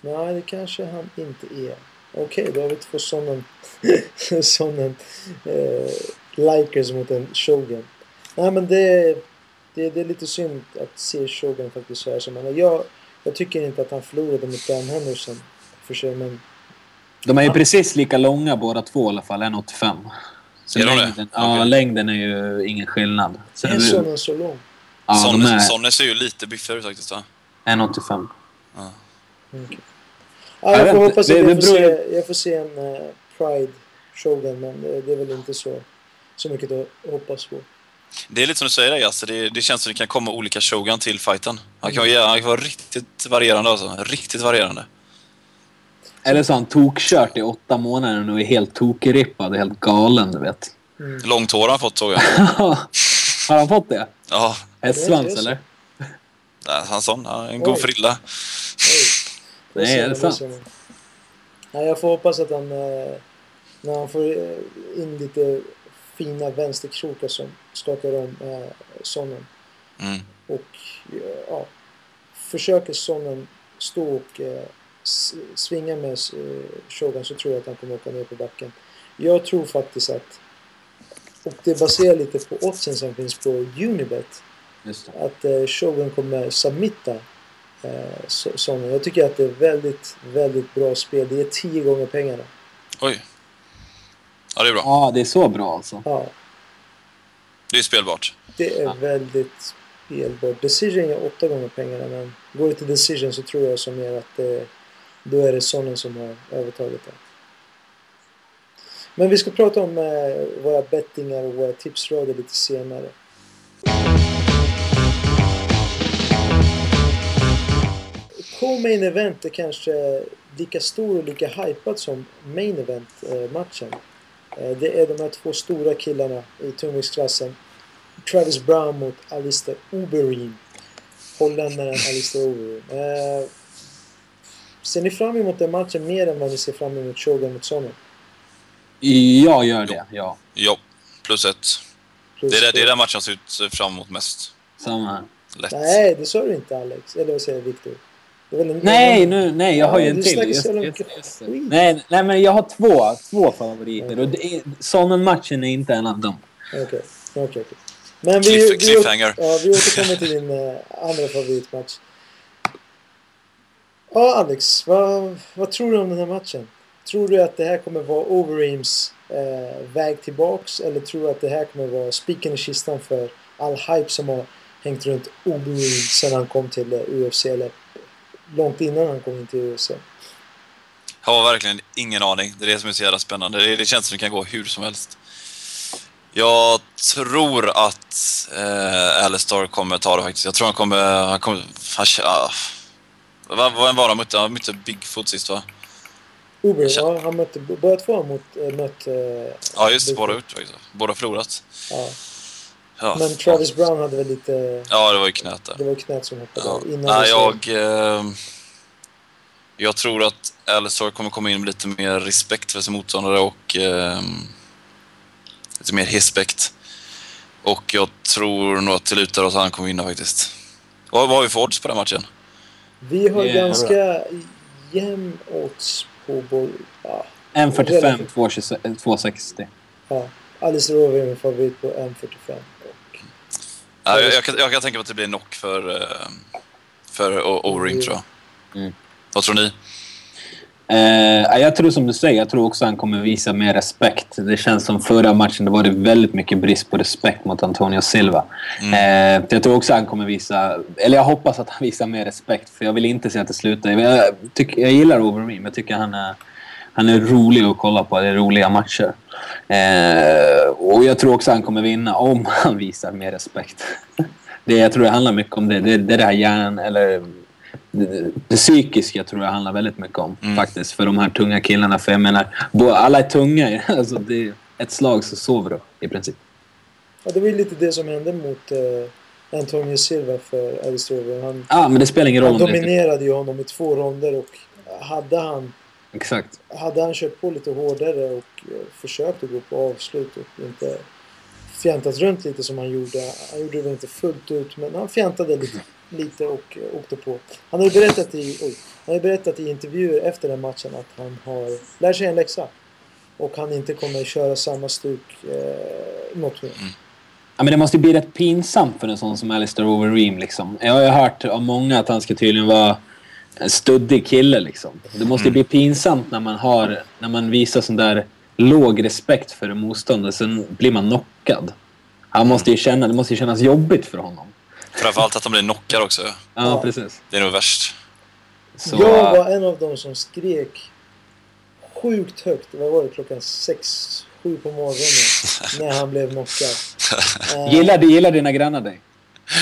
nej det kanske han inte är. Okej, då har vi två sådana sådana eh, likers mot en Shogun. Nej men det, det, det är lite synd att se Shogun faktiskt så här som han är. Jag, jag tycker inte att han förlorade mot Dan Henderson för sig men De är ju precis lika långa båda två i alla fall. 1,85. Så Är de det? längden, ja, Okej. längden är ju ingen skillnad. Sen är Sonnen så lång? ja, de Sonny, är Sonny ser ju lite biffigare ut faktiskt va? 1,85. Okej. Ja, jag Jag får hoppas att Det- jag det får, beror se, jag får se en eh, Pride Shogun men det, det är väl inte så, så mycket att hoppas på. Det är lite som du säger, alltså, det, det känns som det kan komma olika Shogun till fighten. Han kan, vara- han kan vara riktigt varierande alltså. Riktigt varierande. Eller så har han tokkört i åtta månader och är helt tokrippad och helt galen, du vet. Mm. Långt hår har han fått såg jag. har han fått det? Ja, Hästsvans eller? nej, han sån. Han är en god Oj. frilla. Oj. Nej, är det sant? Nej, jag får hoppas att han, eh, när han får eh, in lite fina vänsterkrokar som skakar om eh, Sonnen Mm. och eh, ja, försöker Sonnen stå och eh, svinga med eh, Shogun så tror jag att han kommer åka ner på backen. Jag tror faktiskt att, och det baserar lite på oddsen som finns på Unibet, Just det. att eh, Shogun kommer submitta eh, Sonnen. Jag tycker att det är väldigt, väldigt bra spel. Det är tio gånger pengarna. Oj. Ja, det är bra. Ja, det är så bra alltså. Ja, Det är spelbart. det är Ja. väldigt spelbart. Decision är åtta gånger pengarna men går det till decision så tror jag som mer att det, då är det Sonnen som har övertaget det. Men vi ska prata om eh, våra bettingar och våra tipsrader lite senare. Co-main event är kanske lika stor och lika hypad som main event-matchen. Eh, det är de här två stora killarna i tungviktsklassen. Travis Brown mot Alistair Overeem. Holländaren Alistair Overeem. Eh, ser ni fram emot den matchen mer än vad ni ser fram emot Shogun mot Sonnen? Jag gör det, ja. Ja, plus ett. Plus Det är, det, det är den matchen jag ser ut fram emot mest. Samma här. Lätt. Nej, det sa du inte Alex. Eller vad säger Viktor? En- Nej, nu, nej, jag har ju Ja, en du till. Just, just, just. Nej, nej, men jag har två, två favoriter. Och det är, Sonnen-matchen är inte en av dem. Okej, okej. okej. Men vi, Cliff- vi, cliffhanger. ja, vi återkommer till din eh, andra favoritmatch. Ja, Alex. Vad, vad tror du om den här matchen? Tror du att det här kommer vara Overeems eh, väg tillbaks? Eller tror du att det här kommer vara spiken i kistan för all hype som har hängt runt Overeem sedan han kom till eh, UFC? Eller långt innan han kom in till UFC? Jag har verkligen ingen aning. Det är det som är så jävla spännande. Det, det känns som det kan gå hur som helst. Jag tror att eh, Alistair kommer ta det faktiskt. Jag tror han kommer... Han kommer han, ah. Vad var han mötte? Han mötte Bigfoot sist va? Jag ja, han mötte... Båda två har mot, äh, mött... eh, Ja just det, Bigfoot. båda ut faktiskt. Båda förlorat. Ja. Ja. Men Travis Brown hade väl lite... Ja, det var ju knät där. Det var knät som hoppade Ja. av innan Nej, jag... Eh, jag tror att Alistair kommer komma in med lite mer respekt för sin motståndare och eh, lite mer respekt. Och jag tror nog att det lutar åt att han kommer vinna faktiskt. Vad, vad har vi för odds på den matchen? Vi har Yeah. ganska jämn odds på boll... Ja, 1.45, Relativt. 2.26 2.60. ja. Alice Rover är min favorit på 1.45. Ja, jag, jag, kan, jag kan tänka mig att det blir knock för, eh, för O-ring tror jag. Mm. Vad tror ni? Eh, jag tror som du säger, jag tror också han kommer visa mer respekt. Det känns som förra matchen, det var det väldigt mycket brist på respekt mot Antonio Silva. Eh, jag tror också han kommer visa, eller jag hoppas att han visar mer respekt. För jag vill inte se att det slutar. Jag, tycker, jag gillar Overeem, jag tycker han är, han är rolig att kolla på. Det är roliga matcher. Eh, och jag tror också han kommer vinna om han visar mer respekt. Det, jag tror det handlar mycket om det. Det, det är det här hjärnan, eller det, det psykiska tror jag handlar väldigt mycket om Mm. faktiskt för de här tunga killarna. För jag menar, alla är tunga. Alltså, det är ett slag så sover du i princip. ja, det var ju lite det som hände mot eh, Antonio Silva för Alice. Han, Ja, men det spelar ingen roll han dominerade ju honom i två ronder och hade han, Exakt. hade han kört på lite hårdare och eh, försökt att gå på avslut och inte fjantat runt lite som han gjorde. Han gjorde det inte fullt ut men han fjantade lite, lite och eh, åkte på. Han har berättat i, oj, han har berättat i intervjuer efter den matchen att han har lärt sig en läxa. Och han inte kommer köra samma stuk eh, något mer. Ja, men det måste ju bli rätt pinsamt för en sån som Alistair Overeem. Liksom. Jag har ju hört av många att han ska tydligen vara en studdig kille. Liksom. Det måste ju bli pinsamt när man, har, när man visar sån där låg respekt för en motståndare. Sen blir man knockad. Han måste ju känna, det måste ju kännas jobbigt för honom. Framförallt att de blir knockar också. Ja, Ja. precis. Det är nog värst. Så, Jag var en av dem som skrek sjukt högt. Vad var det? Klockan sex, sju på morgonen. när han blev knockad. Eh, gillar, gillar dina grannar dig?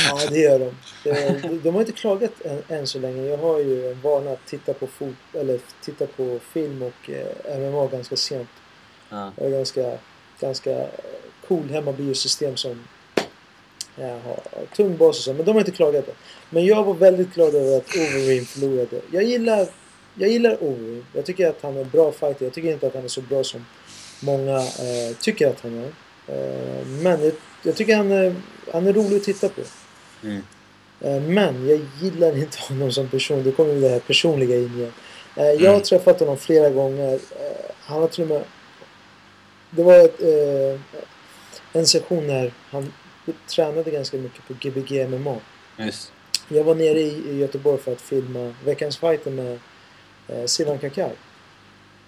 Ja, det gör de. De, de har inte klagat än, än så länge. Jag har ju en vana att titta på, fot, eller titta på film och eh, MMA ganska sent. Ja. Jag har ganska, ganska eh, cool hemmabiosystem som jag har tung bas och så. Men de har inte klagat än. Men jag var väldigt glad över att Overeem förlorade. Jag gillar, jag gillar Overeem. Jag tycker att han är en bra fighter. Jag tycker inte att han är så bra som många eh, tycker att han är. Eh, men jag, jag tycker han är, han är rolig att titta på. Mm. Eh, Men jag gillar inte honom som person. Då kommer det här personliga in igen. Eh, Jag har Mm. träffat honom flera gånger. Eh, Han har till och med... Det var ett, en session när han tränade ganska mycket på Gbg MMA. Just. Jag var nere i Göteborg för att filma veckans fighter med Sivan Kakar.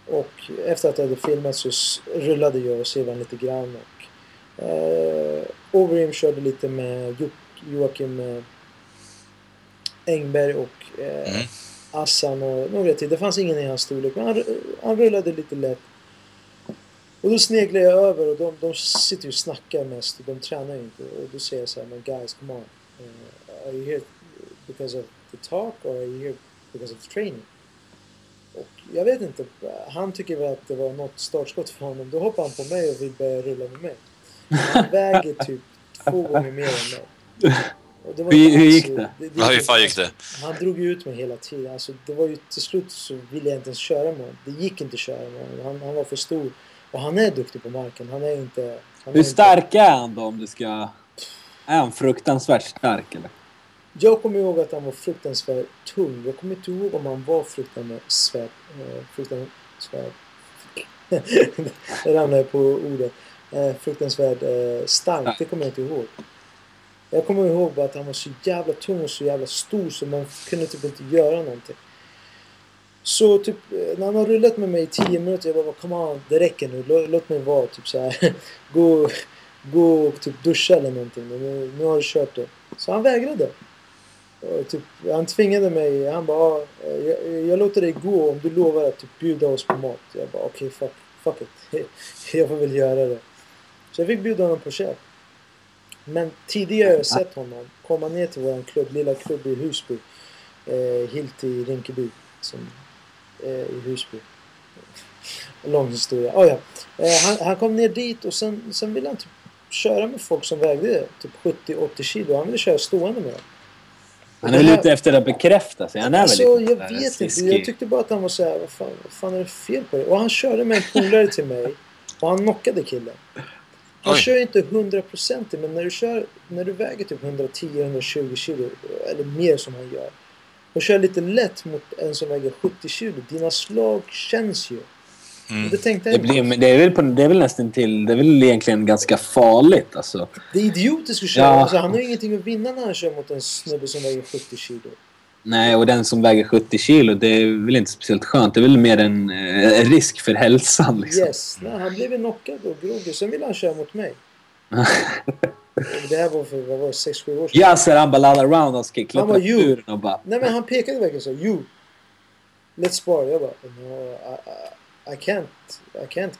Och efter att jag hade filmat så rullade jag och Sivan lite grann. Och, eh, Overeem körde lite med jo Joakim eh, Engberg och eh, Mm. Assan och några till. Det fanns ingen i hans storlek men han, han rullade lite lätt. Och då sneglar jag över och de, de sitter ju och snackar mest och de tränar ju inte. Och då säger jag så här, men guys come on. Uh, are you here because of the talk or are you here because of the training? Och jag vet inte, han tycker väl att det var något startskott för honom. Då hoppar han på mig och vill börja rulla med mig. Han väger typ två gånger mer än mig. Det Hur- inte hur gick det? Ja, hur fan gick det? Han drog ju ut mig hela tiden. Alltså, det var ju till slut så ville jag inte ens köra med honom. Det gick inte att köra med honom. Han, han var för stor. Och han är duktig på marken. Han är inte... Han är Hur inte- stark är han då om du ska... Är han fruktansvärt stark eller? Jag kommer ihåg att han var fruktansvärt tung. Jag kommer inte ihåg om han var fruktansvärt... Eh, fruktansvärt... jag ramlade på ordet. Eh, fruktansvärt eh, stark. Det kommer jag inte ihåg. Jag kommer ihåg bara att han var så jävla tung och så jävla stor så man kunde typ inte göra någonting. Så typ, när han har rullat med mig i 10 minuter, jag bara kom on, det räcker nu. Låt, låt mig vara. Typ så här. Gå, gå och typ duscha eller någonting. Nu, nu har du kört det. Så han vägrade. Och typ, han tvingade mig. Han bara, jag, jag låter dig gå om du lovar att typ bjuda oss på mat. Jag bara, okej okay, fuck, fuck it. jag får väl göra det. Så jag fick bjuda honom på käk. Men tidigare har jag sett honom komma ner till vår klubb, lilla klubb i Husby. Eh, Hilt i Rinkeby. Som, eh, I Husby. Lång historia. Oh, ja. eh, han, han kom ner dit och sen, sen ville han typ köra med folk som vägde typ 70-80 kilo. Han ville köra stående med dem. Han är väl ute efter att bekräfta sig. Han är Alltså, väl lite jag vet inte. Jag tyckte bara att han var så här, vad fan, vad fan är det fel på dig? Och han körde med en polare till mig och han knockade killen. Han Oj. kör inte 100% men när du, kör, när du väger typ 110-120 kilo, eller mer som han gör, och kör lite lätt mot en som väger 70 kilo, dina slag känns ju. Mm. Det tänkte Det, jag inte. blir, men det, är väl på, det är väl nästan till... Det är väl egentligen ganska farligt alltså. Det är idiotiskt att köra. Ja. Alltså, han har ingenting att vinna när han kör mot en snubbe som väger 70 kilo. Nej, och den som väger 70 kilo, det är väl inte speciellt skönt. Det är väl mer en, eh, risk för hälsan liksom. Yes. Nej, han blev ju knockad och groggy. Sen ville han köra mot mig. Det här var för, vad var det, 6-7 år sedan. Yasser han bara laddade around och skulle Han var klättra ju. ur och bara... Nej men han pekade verkligen så. You. Let's spar. Jag bara. No, I, I, I can't. I can't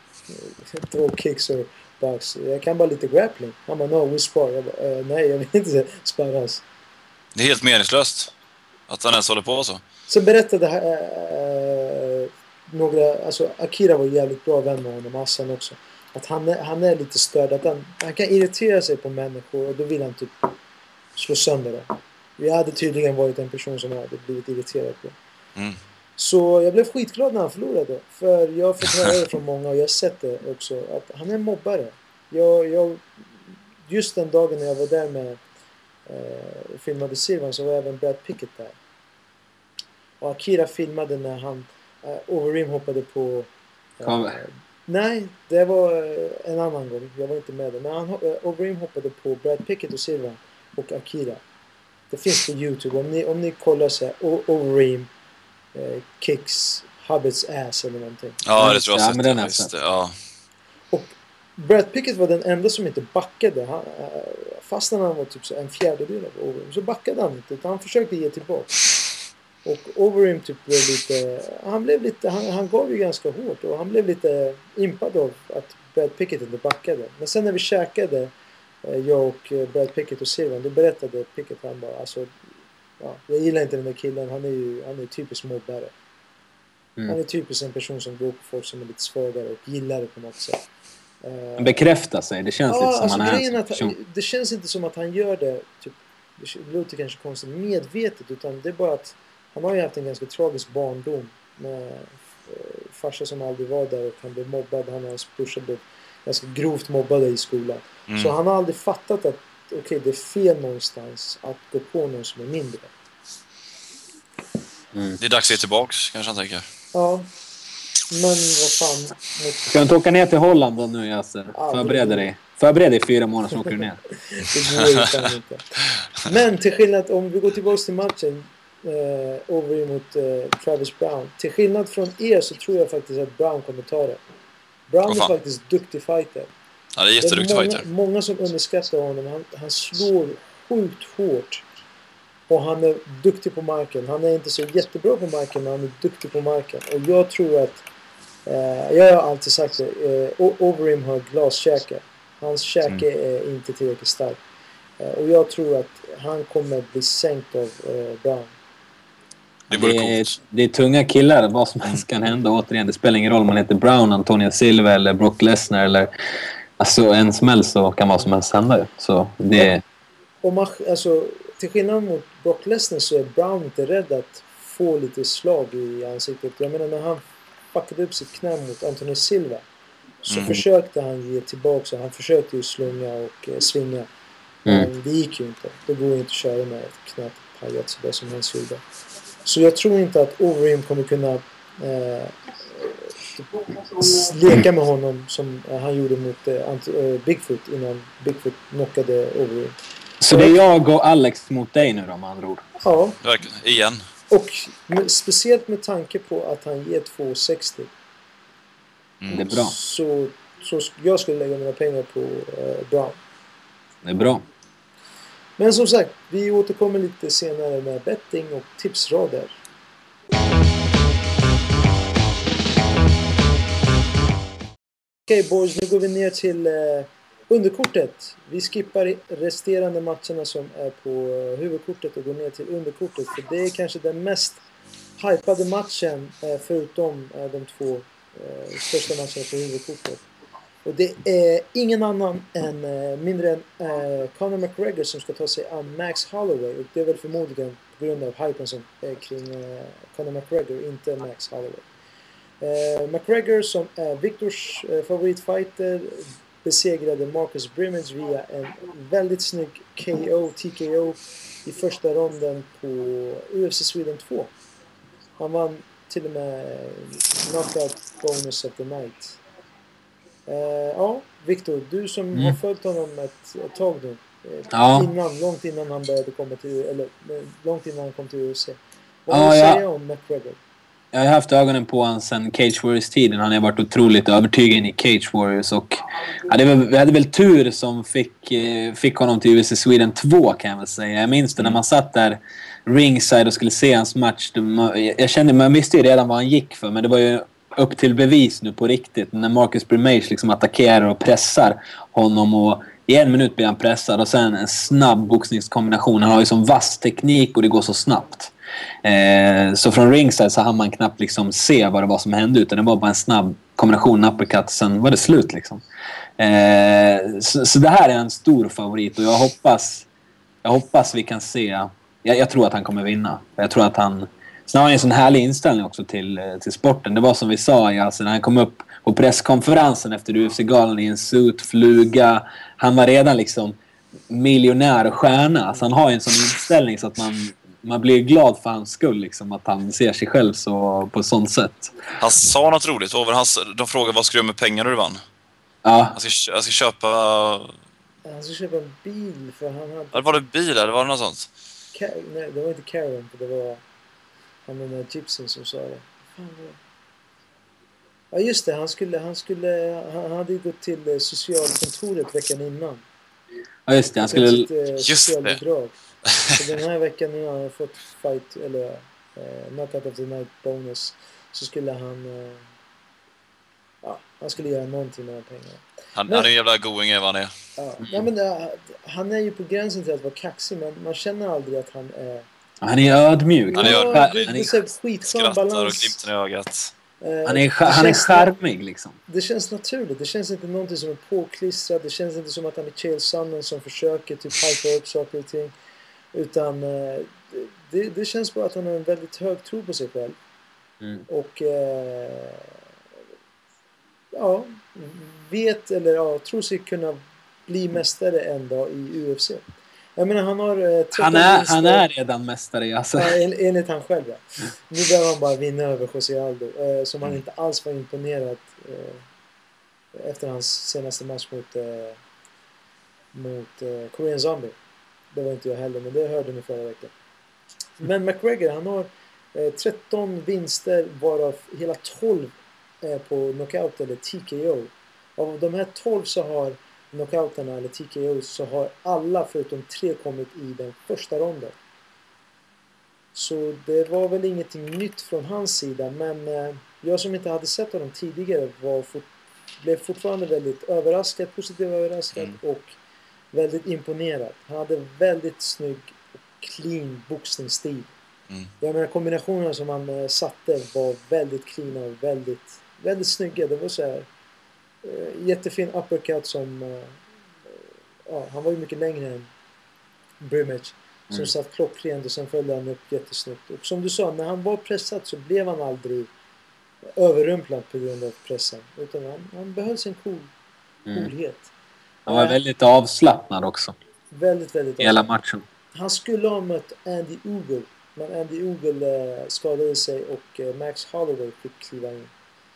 throw kicks or box. Jag kan bara lite grappling. Han bara no, we spar. Jag bara eh, nej jag vill inte sparras. Det är helt meningslöst att han ens håller på så. Sen berättade äh, några, alltså Akira var jävligt bra vän med honom, Hassan också. Att han är, han är lite störd, att han, han kan irritera sig på människor och då vill han typ slå sönder det. Jag hade tydligen varit en person som jag hade blivit irriterad på. Mm. Så jag blev skitglad när han förlorade. För jag har fått höra det från många och jag har sett det också. Att han är en mobbare. Jag, jag, just den dagen när jag var där med eh, filmade Silvan så var även Brad Pickett där. Och Akira filmade när han eh, Overeem hoppade på... eh, Kom. nej, det var eh, en annan gång. Jag var inte med där. Men han, eh, Overeem hoppade på Brad Pickett och Silvan och Akira. Det finns på Youtube. Om ni, om ni kollar så här, O- Overeem eh, kicks Hubbard's ass eller någonting. Ja, det tror jag Ja, men den har jag visst, sett. ja. Brad Pickett var den enda som inte backade. Han, eh, fast när han var typ så en fjärdedel av Overeem så backade han inte. Utan han försökte ge tillbaka. Och Overeem typ blev lite... Han blev lite... Han, han gav ju ganska hårt och han blev lite impad av att Brad Pickett inte backade. Men sen när vi käkade, eh, jag och Brad Pickett och Silvan, då berättade Pickett han bara alltså... Ja, jag gillar inte den där killen. Han är ju han är typiskt mobbare. Mm. Han är typiskt en person som går på folk som är lite svagare och gillar det på något sätt. Eh, Bekräfta sig. Det känns lite som alltså han är att han, det känns inte som att han gör det, typ, det låter kanske konstigt, medvetet. Utan det är bara att han har ju haft en ganska tragisk barndom. Med eh, farsa som aldrig var där och han blev mobbad. Han och hans brorsa blev ganska grovt mobbade i skolan. Mm. Så han har aldrig fattat att okej, det är fel någonstans att gå på någon som är mindre. Mm. Det är dags att ge tillbaks, kanske han tänker. Ja, men vad fan. Ska du inte åka ner till Holland då nu Yasser? Ja, Förbered dig. Förbered dig i fyra månader så åker du ner. Det går ju fan inte. Men till skillnad, om vi går tillbaka till matchen. Eh, over mot eh, Travis Brown. Till skillnad från er så tror jag faktiskt att Brown kommer ta det. Brown är faktiskt duktig fighter. Är Det är jätteduktig många, fighter. många som underskattar honom. Han, han slår sjukt hårt. Och han är duktig på marken. Han är inte så jättebra på marken, men han är duktig på marken. Och jag tror att... Eh, jag har alltid sagt det. Eh, Overeem har glaskäke. Hans käke är inte tillräckligt stark. Eh, och jag tror att han kommer bli sänkt av eh, Brown. Det Det är, det är tunga killar. Vad som helst kan hända. Återigen, det spelar ingen roll om man heter Brown, Antonio Silva eller Brock Lesnar. Eller, alltså, en smäll så kan vad som helst hända. Så det, Om man, alltså, till skillnad mot Brock Lesnar så är Brown inte rädd att få lite slag i ansiktet. Jag menar när han fuckade upp sitt knä mot Anthony Silva så Mm. försökte han ge tillbaka. Han försökte ju slunga och eh, svinga. Mm. Men det gick ju inte. Det går ju inte att köra med ett knät pajat sådär som han gjorde. Så jag tror inte att Overeem kommer kunna eh, leka med honom som eh, han gjorde mot eh, eh, Bigfoot innan Bigfoot knockade Overeem. så det är jag och Alex mot dig nu då med andra ord. Ja. Igen. Och med, speciellt med tanke på att han ger 2,60. Mm. Det är bra. Så, så jag skulle lägga mina pengar på eh, Brown. Det är bra. Men som sagt, vi återkommer lite senare med betting och tipsrader. Okej boys, nu går vi ner till eh, underkortet. Vi skippar resterande matcherna som är på eh, huvudkortet och går ner till underkortet. För det är kanske den mest hypade matchen eh, förutom eh, de två största matcherna på huvudkortet. Och det är ingen annan än mindre än Conor McGregor som ska ta sig an Max Holloway. Och det är väl förmodligen på grund av hypen som är kring Conor McGregor, inte Max Holloway. McGregor som är Victors favoritfighter besegrade Marcus Brimage via en väldigt snygg KO, TKO i första ronden på UFC Sweden 2. Han vann till och med knockout bonus of the night. Eh, ja, Viktor, du som Mm. har följt honom ett, ett tag nu. Eh, Ja. innan, långt innan han började komma till, eller eh, långt innan han kom till UFC. Vad Ja, har du ja. om McGregor? Jag har haft ögonen på honom sedan Cage Warriors-tiden. Han har varit otroligt övertygande i Cage Warriors. Och, ja, det var, vi hade väl tur som fick, eh, fick honom till UFC Sweden 2 kan jag väl säga. Jag minns det när man satt där ringside och skulle se hans match. Jag kände, man visste ju redan vad han gick för men det var ju upp till bevis nu på riktigt. När Marcus Brimage liksom attackerar och pressar honom och i en minut blir han pressad och sen en snabb boxningskombination. Han har ju sån vass teknik och det går så snabbt. Eh, så från ringside så hann man knappt liksom se vad det var som hände utan det var bara en snabb kombination uppercut sen var det slut liksom. Eh, så, så det här är en stor favorit och jag hoppas, jag hoppas vi kan se... Jag, jag tror att han kommer vinna. Jag tror att han... Sen har han en sån härlig inställning också till, eh, till sporten. Det var som vi sa, alltså, när han kom upp på presskonferensen efter UFC-galan i en suit, fluga. Han var redan liksom miljonär och stjärna. Så han har ju en sån inställning så att man, man blir glad för hans skull. Liksom, att han ser sig själv så, på ett sånt sätt. Han sa något roligt. Var hans, de frågade vad ska du göra med pengar du vann? Ja, Jag ska, jag ska köpa... Han ska köpa en bil för han hade... Var det bil eller var det något sånt? Ka- nej, det var inte Karen, för det var han den där gypsyn som sa det. Ja just det, han skulle, han skulle, han hade ju gått till eh, socialkontoret veckan innan. ja just det. Han skulle... Eh, Just det. Så den här veckan nu har han fått fight, eller eh, knockout of the night bonus. Så skulle han, eh, ja, han skulle göra någonting med de pengarna. Han, Men- han är en jävla going vad han är. Ja, ja, men det, han är ju på gränsen till att vara kaxig, men man känner aldrig att han är... Han är ödmjuk. Han är ja, ödmjuk. det, Han det är Skrattar och balans. glimten i ögat. Eh, han är, han är charmig liksom. Det känns naturligt. Det känns inte någonting som är påklistrat. Det känns inte som att han är Chael Sonnen som försöker typ hypa upp saker och ting. Utan eh, det, det känns bara att han har en väldigt hög tro på sig själv. Mm. Och eh, ja, vet eller ja, tror sig kunna bli mästare en dag i UFC. Jag menar han har eh, 13 Han är, vinster. han är redan mästare alltså. Ja, en, enligt han själv ja. Nu behöver han bara vinna över José Aldo. Eh, som han Mm. inte alls var imponerad efter hans senaste match mot, mot Korean Zombie. Det var inte jag heller, men det hörde ni förra veckan. Men McGregor, han har eh, 13 vinster varav hela 12 är på knockout eller TKO. Av de här 12 så har knockouterna eller TKO så har alla förutom tre kommit i den första ronden. Så det var väl ingenting nytt från hans sida men eh, jag som inte hade sett honom tidigare var blev fortfarande väldigt överraskad, positivt överraskad Mm. och väldigt imponerad. Han hade väldigt snygg och clean boxningsstil. Mm. Jag menar kombinationerna som han eh, satte var väldigt cleana och väldigt, väldigt snygga. Det var så här eh, jättefin uppercut som eh, ja, han var ju mycket längre än Brimage som Mm. satt klockrent och sen följde han upp jättesnyggt. Och som du sa, när han var pressad så blev han aldrig överrumplad på grund av pressen. Utan han, han behöll sin cool, Mm. Han var väldigt avslappnad också. Väldigt, väldigt Hela avslappnad. matchen. Han skulle ha mött Andy Ogle. Men Andy Ogle eh, skadade sig och eh, Max Holloway fick kliva in.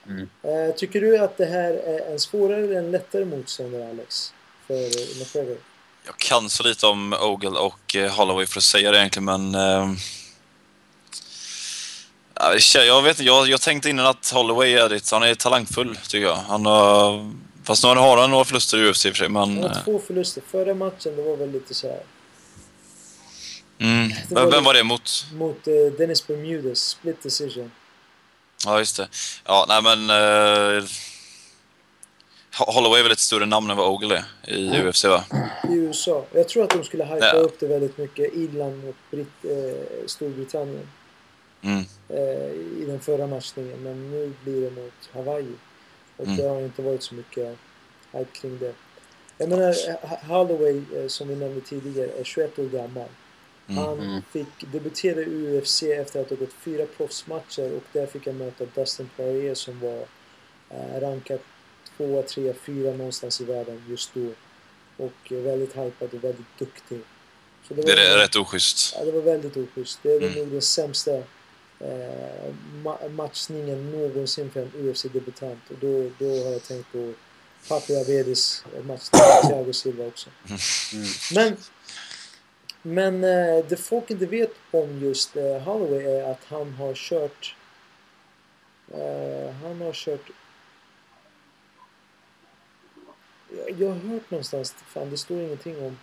Mm. Eh, tycker du att det här är en svårare eller en lättare motståndare, Alex? För McGregor? Jag kan så lite om Ogle och Holloway för att säga det egentligen, men... Eh, kän- Jag, vet, inte, jag, jag tänkte innan att Holloway är det. Han är talangfull, tycker jag. Han har... Fast nu har han några förluster i UFC i och för sig, men... Han har eh, två förluster. Förra matchen, det var väl lite så här Mm. Det var Vem, var det mot? mot eh, Dennis Bermudez, split decision. Ja, just det. Ja, nej men... Uh, Holloway är väl ett större namn än vad Ogle är i UFC, va? i USA. Jag tror att de skulle hypa Ja. upp det väldigt mycket. Irland och Brit eh, Storbritannien Mm. eh, i den förra matchningen. Men nu blir det mot Hawaii. Och Mm. det har inte varit så mycket hype kring det. Jag menar, Holloway, eh, som vi nämnde tidigare, är 21 år gammal. Mm. Han Mm. fick debutera i UFC efter att ha gått fyra proffsmatcher och där fick han möta Dustin Poirier som var eh, rankad tvåa, trea, fyra någonstans i världen just då. Och eh, väldigt hypad och väldigt duktig. Så Det är var- rätt oschysst. Ja, det var väldigt oschysst. Det är väl Mm. nog den sämsta eh, ma- matchningen någonsin för en UFC-debutant. Och då, då har jag tänkt på Papi Avedis matchning med Thiago Silva också. Mm. Men, men eh, det folk inte vet om just eh, Holloway är att han har kört eh, han har kört jag, jag har hört någonstans, fan det står ingenting om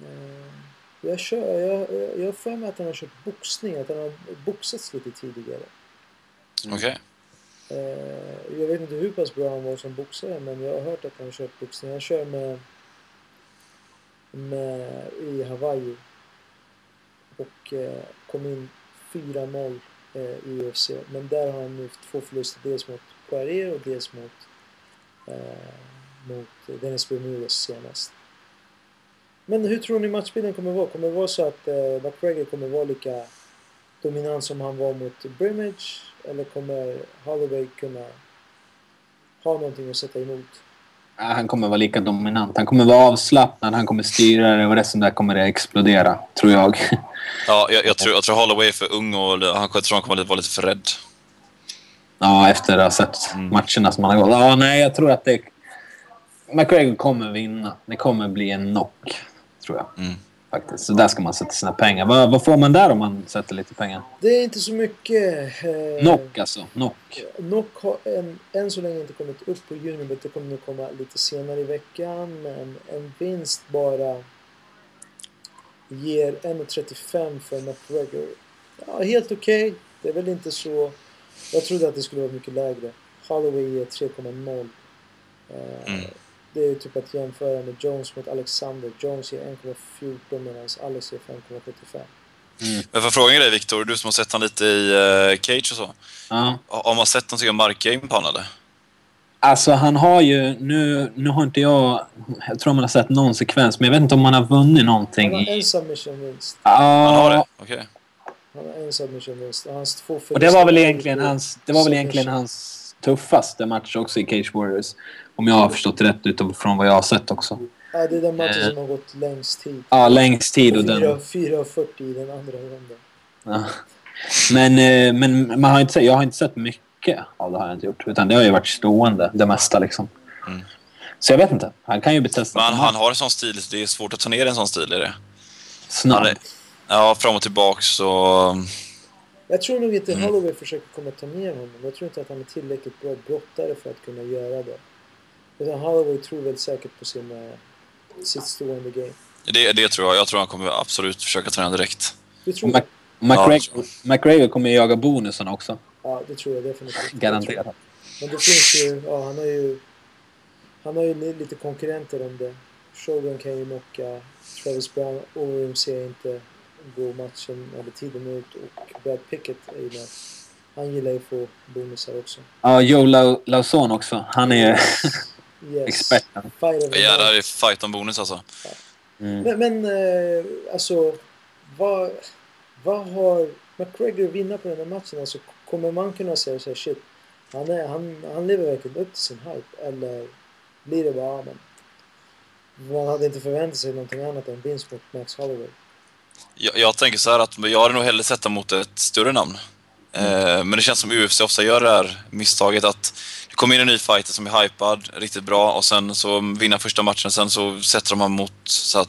eh, jag, kör, jag, jag, har för mig att han har kört boxning, att han har boxats lite tidigare. Okej. Eh, jag vet inte hur pass bra han var som boxare men jag har hört att han har kört boxning. Han kör med, med i Hawaii och eh, kom in 4-0 eh, i UFC. Men där har han nu två förluster, dels mot Poirier och dels mot, mot Dennis Bermudez senast. Men hur tror ni matchbilden kommer vara? Kommer det vara så att eh, McGregor kommer vara lika dominant som han var mot Brimage? Eller kommer Holloway kunna ha någonting att sätta emot? Ja, Han kommer vara lika dominant. Han kommer vara avslappnad, han kommer styra det och resten där kommer det explodera, tror jag. Ja, jag, jag, tror, jag tror Holloway är för ung och han, jag tror han kommer att vara lite för rädd. Ja, efter att ha sett Mm. matcherna som han har gått. Ja, nej, jag tror att det... McGregor kommer vinna. Det kommer bli en knock, tror jag. Mm. Faktiskt. Så där ska man sätta sina pengar. Vad, vad får man där om man sätter lite pengar? Det är inte så mycket... Eh, Knock alltså. Knock. Nock har än, än så länge inte kommit upp på Unibet. Det kommer nog komma lite senare i veckan. Men en vinst bara ger 1,35 för McGregor. Ja, helt okej. Det är väl inte så... Jag trodde att det skulle vara mycket lägre. Holloway ger 3,0. Eh, Mm. Det är typ att jämföra med Jones mot Alexander. Jones ger 1,14 medan Alex ger 5,75. Men för fråga en grej Viktor, du som har sett han lite i uh, Cage och så. Ja. Har man sett någonting om markgame på honom eller? Alltså han har ju... Nu, nu har inte jag... Jag tror man har sett någon sekvens, men jag vet inte om han har vunnit någonting Han har en i... submission-vinst. Han har det? Okej. Han har en submission-vinst. Och hans två och det var väl egentligen hans... Det var väl submission. egentligen hans tuffaste match också i Cage Warriors. Om jag har förstått rätt utifrån vad jag har sett också. Ja, det är den matchen Eh. som har gått längst tid. Ja, längst tid och den... 4.40 i den andra ronden. Ja. Men, eh, men man har inte, sett- jag har inte sett mycket av det har jag inte gjort. Utan det har ju varit stående, det mesta liksom. Mm. Så jag vet inte. Han kan ju bli testad. Men han, har en sån stil, så det är svårt att ta ner en sån stil i det. Snabb. Är, ja, fram och tillbaks och... Jag tror nog inte Mm. Holloway försöker komma ta ner honom. Jag tror inte att han är tillräckligt bra brottare för att kunna göra det. Utan Holloway tror väl säkert på sin, eh, sitt stående game. Det, det tror jag. Jag tror han kommer absolut försöka ner direkt. Det tror jag. McGregor, McGregor kommer ju jaga bonusen också. Ja, det tror jag definitivt. Garanterat. Men det finns ju, ja han har ju, han har ju li- lite konkurrenter om det. Shogun kan ju knocka, Travis Brown, OMC inte gå matchen eller tiden ut och Brad Pickett är ju med. Han gillar ju att få bonusar också. Ja, Joe Lau- Lauzon också. Han är Yes. experten. Ja, här är fight om bonus alltså. Mm. Men, men eh, alltså, vad, vad har McGregor att vinna på den här matchen? Alltså, kommer man kunna säga så här, shit, han, är, han, han lever verkligen upp till sin hype? Eller blir det bara, ja, men man hade inte förväntat sig någonting annat än vinst mot Max Holloway. Jag, jag tänker så här att jag hade nog hellre sett honom mot ett större namn. Eh, men det känns som UFC ofta gör det här misstaget att det kommer in en ny fighter som är hypad, riktigt bra och sen så vinner första matchen sen så sätter de honom mot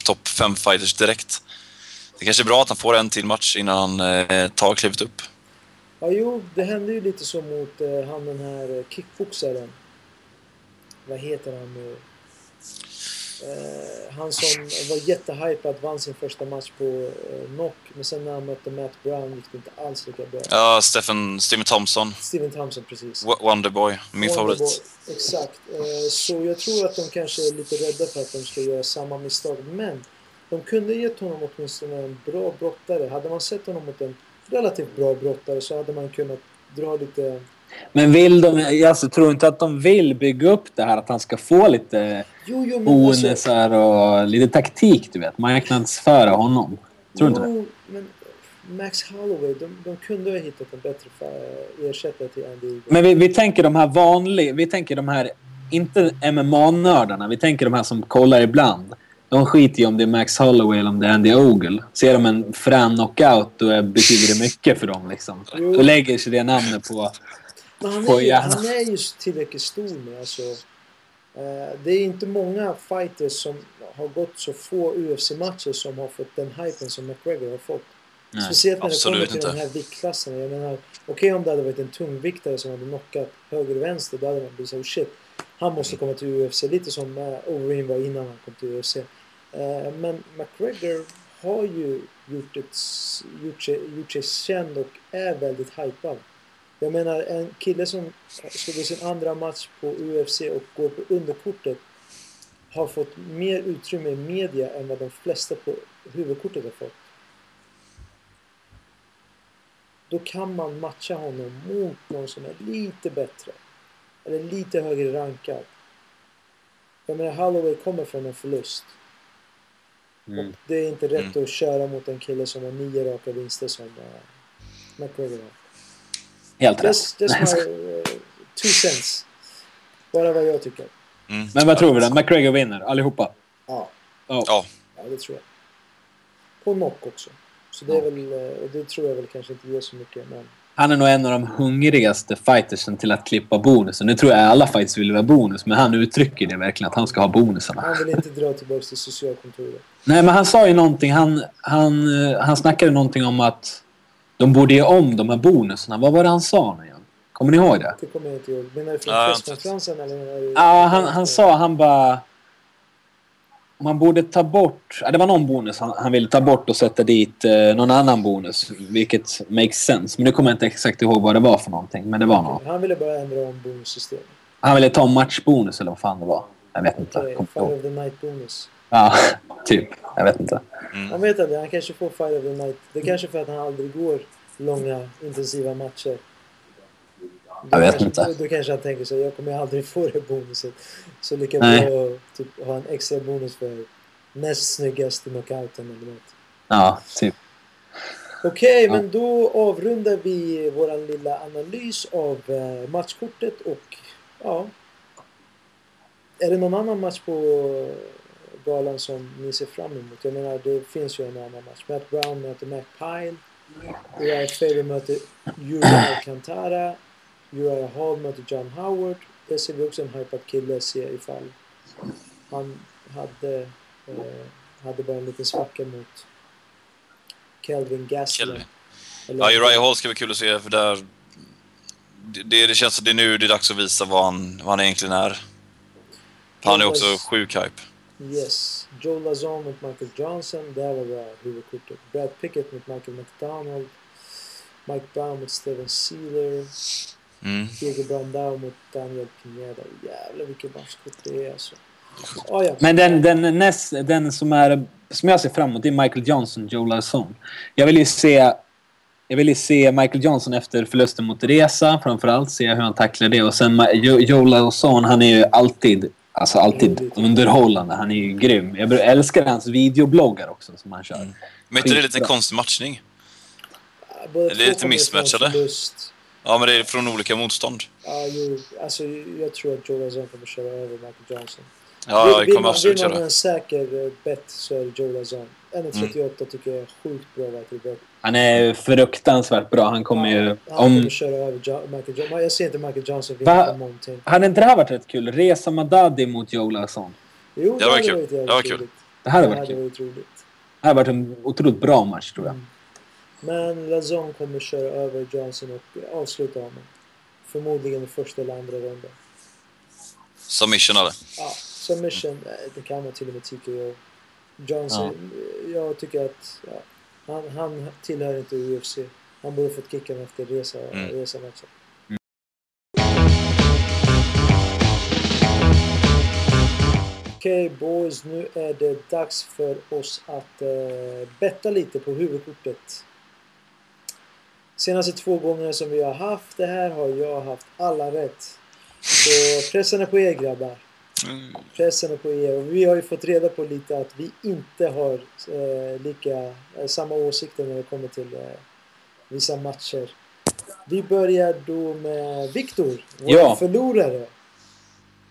topp 5 fighters direkt. Det kanske är bra att han får en till match innan han eh, tar klivet upp. Ja, jo, det hände ju lite så mot eh, han den här eh, kickboxaren. Vad heter han nu? Eh, han som var jättehypad, vann sin första match på eh, knock. Men sen när han mötte Matt Brown gick det inte alls lika bra. Ja, Stephen, Steven Thompson. Steven Thompson, precis. Wo- Wonderboy. Min Wonderboy, favorit. Exakt. Eh, så jag tror att de kanske är lite rädda för att de ska göra samma misstag. Men de kunde gett honom åtminstone en bra brottare. Hade man sett honom mot en relativt bra brottare så hade man kunnat dra lite... Men vill de... Jag alltså, tror inte att de vill bygga upp det här att han ska få lite Jo, jo, alltså- bonusar och lite taktik, du vet. Marknadsföra honom. Tror du inte det? Jo, men Max Holloway, de, de kunde ha hittat en bättre ersättare till Andy Eagle. Men vi, vi tänker de här vanliga... Vi tänker de här... Inte MMA-nördarna. Vi tänker de här som kollar ibland. De skiter ju om det är Max Holloway eller om det är Andy Ogle. Ser de en frän knockout då betyder det mycket för dem. Liksom. Jo. Då lägger sig det namnet på... Men han är, ju, hjärnan. han är ju tillräckligt stor nu. Alltså, eh, det är inte många fighters som har gått så få UFC-matcher som har fått den hypen som McGregor har fått. Nej. Speciellt när det kommer till inte. den här viktklassen. Jag menar, okej om det hade varit en tungviktare som hade knockat höger och vänster, då hade man blivit så "Oh, shit. Han måste komma till UFC, lite som eh, Overeem var innan han kom till UFC. Eh, men McGregor har ju gjort, ett, gjort, sig, gjort sig känd och är väldigt hypad. Jag menar en kille som ska gå sin andra match på UFC och går på underkortet har fått mer utrymme i media än vad de flesta på huvudkortet har fått. Då kan man matcha honom mot någon som är lite bättre. Eller lite högre rankad. Jag menar, Holloway kommer från en förlust. Mm. Och det är inte rätt Mm. att köra mot en kille som har nio raka vinster som uh, McGregor har. Helt rätt. Just, just my uh, two cents. Bara vad jag tycker. Mm. Men vad tror vi då? McGregor vinner allihopa? Ja, Ja. Ja, ja det tror jag. På knock också. Så det är väl, eh, och det tror jag väl kanske inte ger så mycket. Men Han är nog en av de hungrigaste fightersen till att klippa bonusen. Nu tror jag alla fighters vill ha bonus, men han uttrycker det verkligen att han ska ha bonusarna. han vill inte dra tillbaka till socialkontoret. Nej, men han sa ju någonting. Han, han, eh, han snackade någonting om att de borde ge om de här bonusarna. Vad var det han sa nu igen? Kommer ni ihåg det? Det kommer jag inte ihåg. Menar du från Ja, presskonferensen eller? Ja, han, han sa, han bara... Man borde ta bort... Det var någon bonus han, han ville ta bort och sätta dit eh, någon annan bonus. Vilket makes sense. Men nu kommer jag inte exakt ihåg vad det var för någonting. Men det var något. Han ville bara ändra om bonussystemet. Han ville ta matchbonus eller vad fan det var. Jag vet inte. Fight ihåg. of the Night bonus. Ja, typ. Jag vet inte. Han vet inte, han kanske får Fight of the Night. Det är kanske för att han aldrig går långa intensiva matcher. Då Jag vet kanske, inte. Då, då kanske han tänker så jag kommer aldrig få det bonuset. Så lika bra att typ, ha en extra bonus för näst snyggaste knockouten eller något. Ja, typ. Okej, Ja. men då avrundar vi vår lilla analys av eh, matchkortet och ja. Är det någon annan match på galan som ni ser fram emot? Jag menar, det finns ju en annan match. Matt Brown möter Matt Pyle. Uriah Faber möter Uriah Alcantara. Uriah Hall möter John Howard. Där ser vi också en hypad kille se ifall han hade, eh, hade bara en liten svacka mot Kelvin Gastelum. Ja, Uriah Hall ska bli kul att se för där... Det, det, känns som det är nu det är dags att visa vad han, vad han egentligen är. Han är också sjuk hype. Yes. Joe Lazon mot Michael Johnson. Där var bra huvudkortet. Brad Pickett mot Michael McDonald. Mike Brown mot Steven Sealer. Mm. Diego Brandao mot Daniel Pineda. Jävlar vilket matchkort det är alltså. Ah, ja. Men den, den, näst, den som, är, som jag ser fram emot det är Michael Johnson, Joe Larsson. Jag vill ju se... Jag vill ju se Michael Johnson efter förlusten mot Resa framförallt. Se hur han tacklar det. Och sen Joe, Larsson, han är ju alltid, alltså alltid underhållande. Han är ju grym. Jag älskar hans videobloggar också som han kör. Mm. Men inte det är lite konstig matchning? Det är lite från förlust. Ja, men det är från olika motstånd. Ja, jo, alltså, jag tror att Joe Lazon kommer köra över Michael Johnson. Ja, Vill- det kommer man- absolut Vill man en säker eh, bet så är det Joe Lazon. 1.38 tycker jag är sjukt bra verkligen. Han är fruktansvärt bra. Han kommer ju... Han kommer Om, köra över jo- Michael Johnson. Jag ser inte Michael Johnson vinna någonting. hade inte det här varit rätt kul? Resa Madadi mot Joe Larsson. Jo, Det var hade kul. Det var kul. Det hade Det varit kul. hade varit roligt. Det hade varit en otroligt bra match tror jag. Mm. Men Lazon kommer köra över Johnson och avsluta honom. Förmodligen i första eller andra ronden. Submission eller? Ja, submission, det kan vara till och med TKO. Johnson, eh, jag tycker att ja, han, han tillhör inte UFC. Han borde fått kicken efter resa, Mm. resamatchen. Okej boys, nu är det dags för oss att eh, betta lite på huvudkortet. Senaste två gångerna som vi har haft det här har jag haft alla rätt. Så pressen är på er grabbar. Mm. Pressen är på er. Och vi har ju fått reda på lite att vi inte har eh, lika, eh, samma åsikter när det kommer till eh, vissa matcher. Vi börjar då med Viktor, vår Ja. förlorare.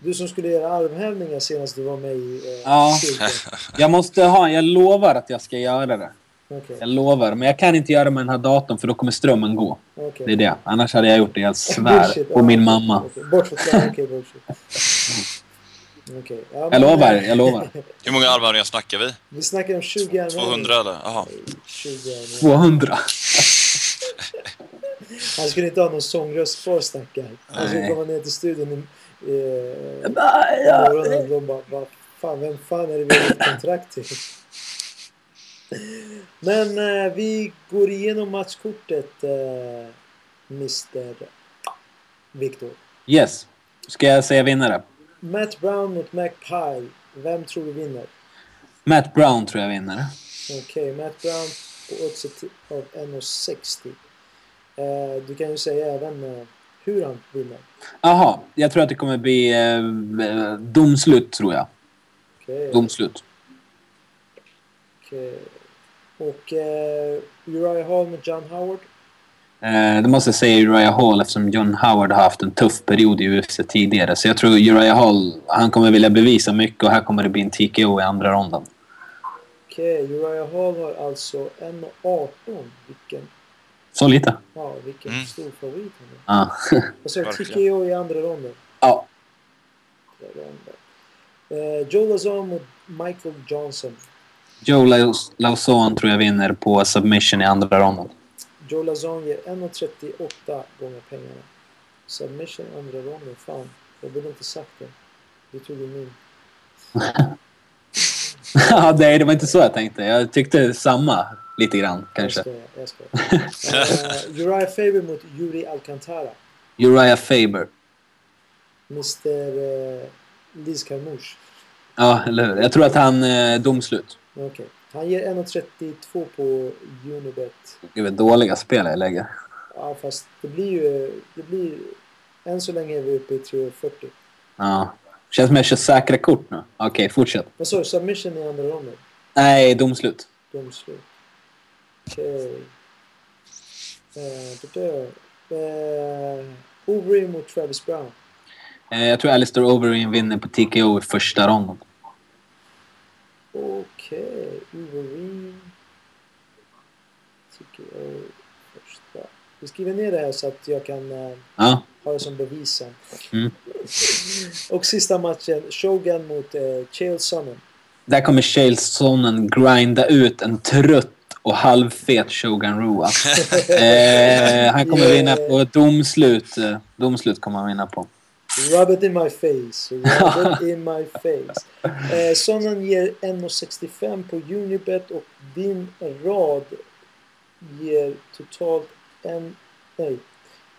Du som skulle göra armhävningar senast du var med i eh, Ja. Jag måste ha... Jag lovar att jag ska göra det. Okej, Jag lovar. Men jag kan inte göra med den här datorn för då kommer strömmen gå. okej. Det är det. Annars hade jag gjort det. Jag svär. Bullshit, På ja, min mamma. Bortförklarat, okej bullshit. Okej, ja, Jag men, lovar, eh, jag lovar. Hur många armhävningar snackar vi? Vi snackar om 20 armhävningar. 200 eller? Jaha. 20 armhävningar. 200. Han skulle inte ha någon sångröst kvar stackaren. Han skulle komma ner till studion i morgonen och de bara vad fan, vem fan är det vi har ett kontrakt till? Men eh, vi går igenom matchkortet eh, Mr Victor. Yes. Ska jag säga vinnare? Matt Brown mot Mac Pyle. Vem tror du vinner? Matt Brown tror jag vinner. Okej, Matt Brown på oddset av 1,60. Eh, du kan ju säga även eh, hur han vinner. Jaha, jag tror att det kommer bli eh, domslut, tror jag. Okej. Domslut. okej. Och eh, Uriah Hall mot John Howard. Eh, det måste jag säga Uriah Hall eftersom John Howard har haft en tuff period i UFC tidigare. Så jag tror Uriah Hall, han kommer vilja bevisa mycket och här kommer det bli en TKO i andra ronden. Okej, Uriah Hall har alltså 1,18. Vilken, Så lite. ja, vilken Mm. stor favorit han är. Ja. Och så är det Verkligen. TKO i andra ronden. ja. Eh, Joe Lazon mot Michael Johnson. Joe Lauzon tror jag vinner på submission i andra ronden. Joe Lazon ger 1,38 gånger pengarna. Submission andra ronden. Fan, jag borde inte sagt det. Du tog ju min. Ja, nej, det var inte så jag tänkte. Jag tyckte samma lite grann, kanske. Jag skojar, jag skojar. uh, Uriah Faber mot Yuri Alcantara. Uriah Faber. Mr uh, Liz Carmouche. Ja, eller hur? Jag tror att han eh, domslut. Okej. Han ger 1,32 på Unibet. Är väl dåliga spel jag lägger. Ja, fast det blir ju... Det blir, än så länge är vi uppe i 3,40. Ja. Känns som jag kör säkra kort nu. Okej, fortsätt. Vad sa du? Submission i andra ronden? Nej, domslut. Domslut. Okej. Eh, det där. Eh, Overeem mot Travis Brown. Eh, jag tror Alistair Overeem vinner på TKO i första ronden. Okej. Overeem. Tycker jag första. Vi skriver ner det här så att jag kan eh, Ja. ha det som bevis sen. Mm. Och sista matchen. Shogun mot eh, Chael Sonnen. Där kommer Chaelsonen grinda ut en trött och halvfet Shogun Rua. eh, han kommer vinna på domslut. Eh, domslut kommer han vinna på. Rub it in my face. Rub it in my face. Eh, Sonnen ger 1,65 på Unibet och din rad ger totalt en, nej,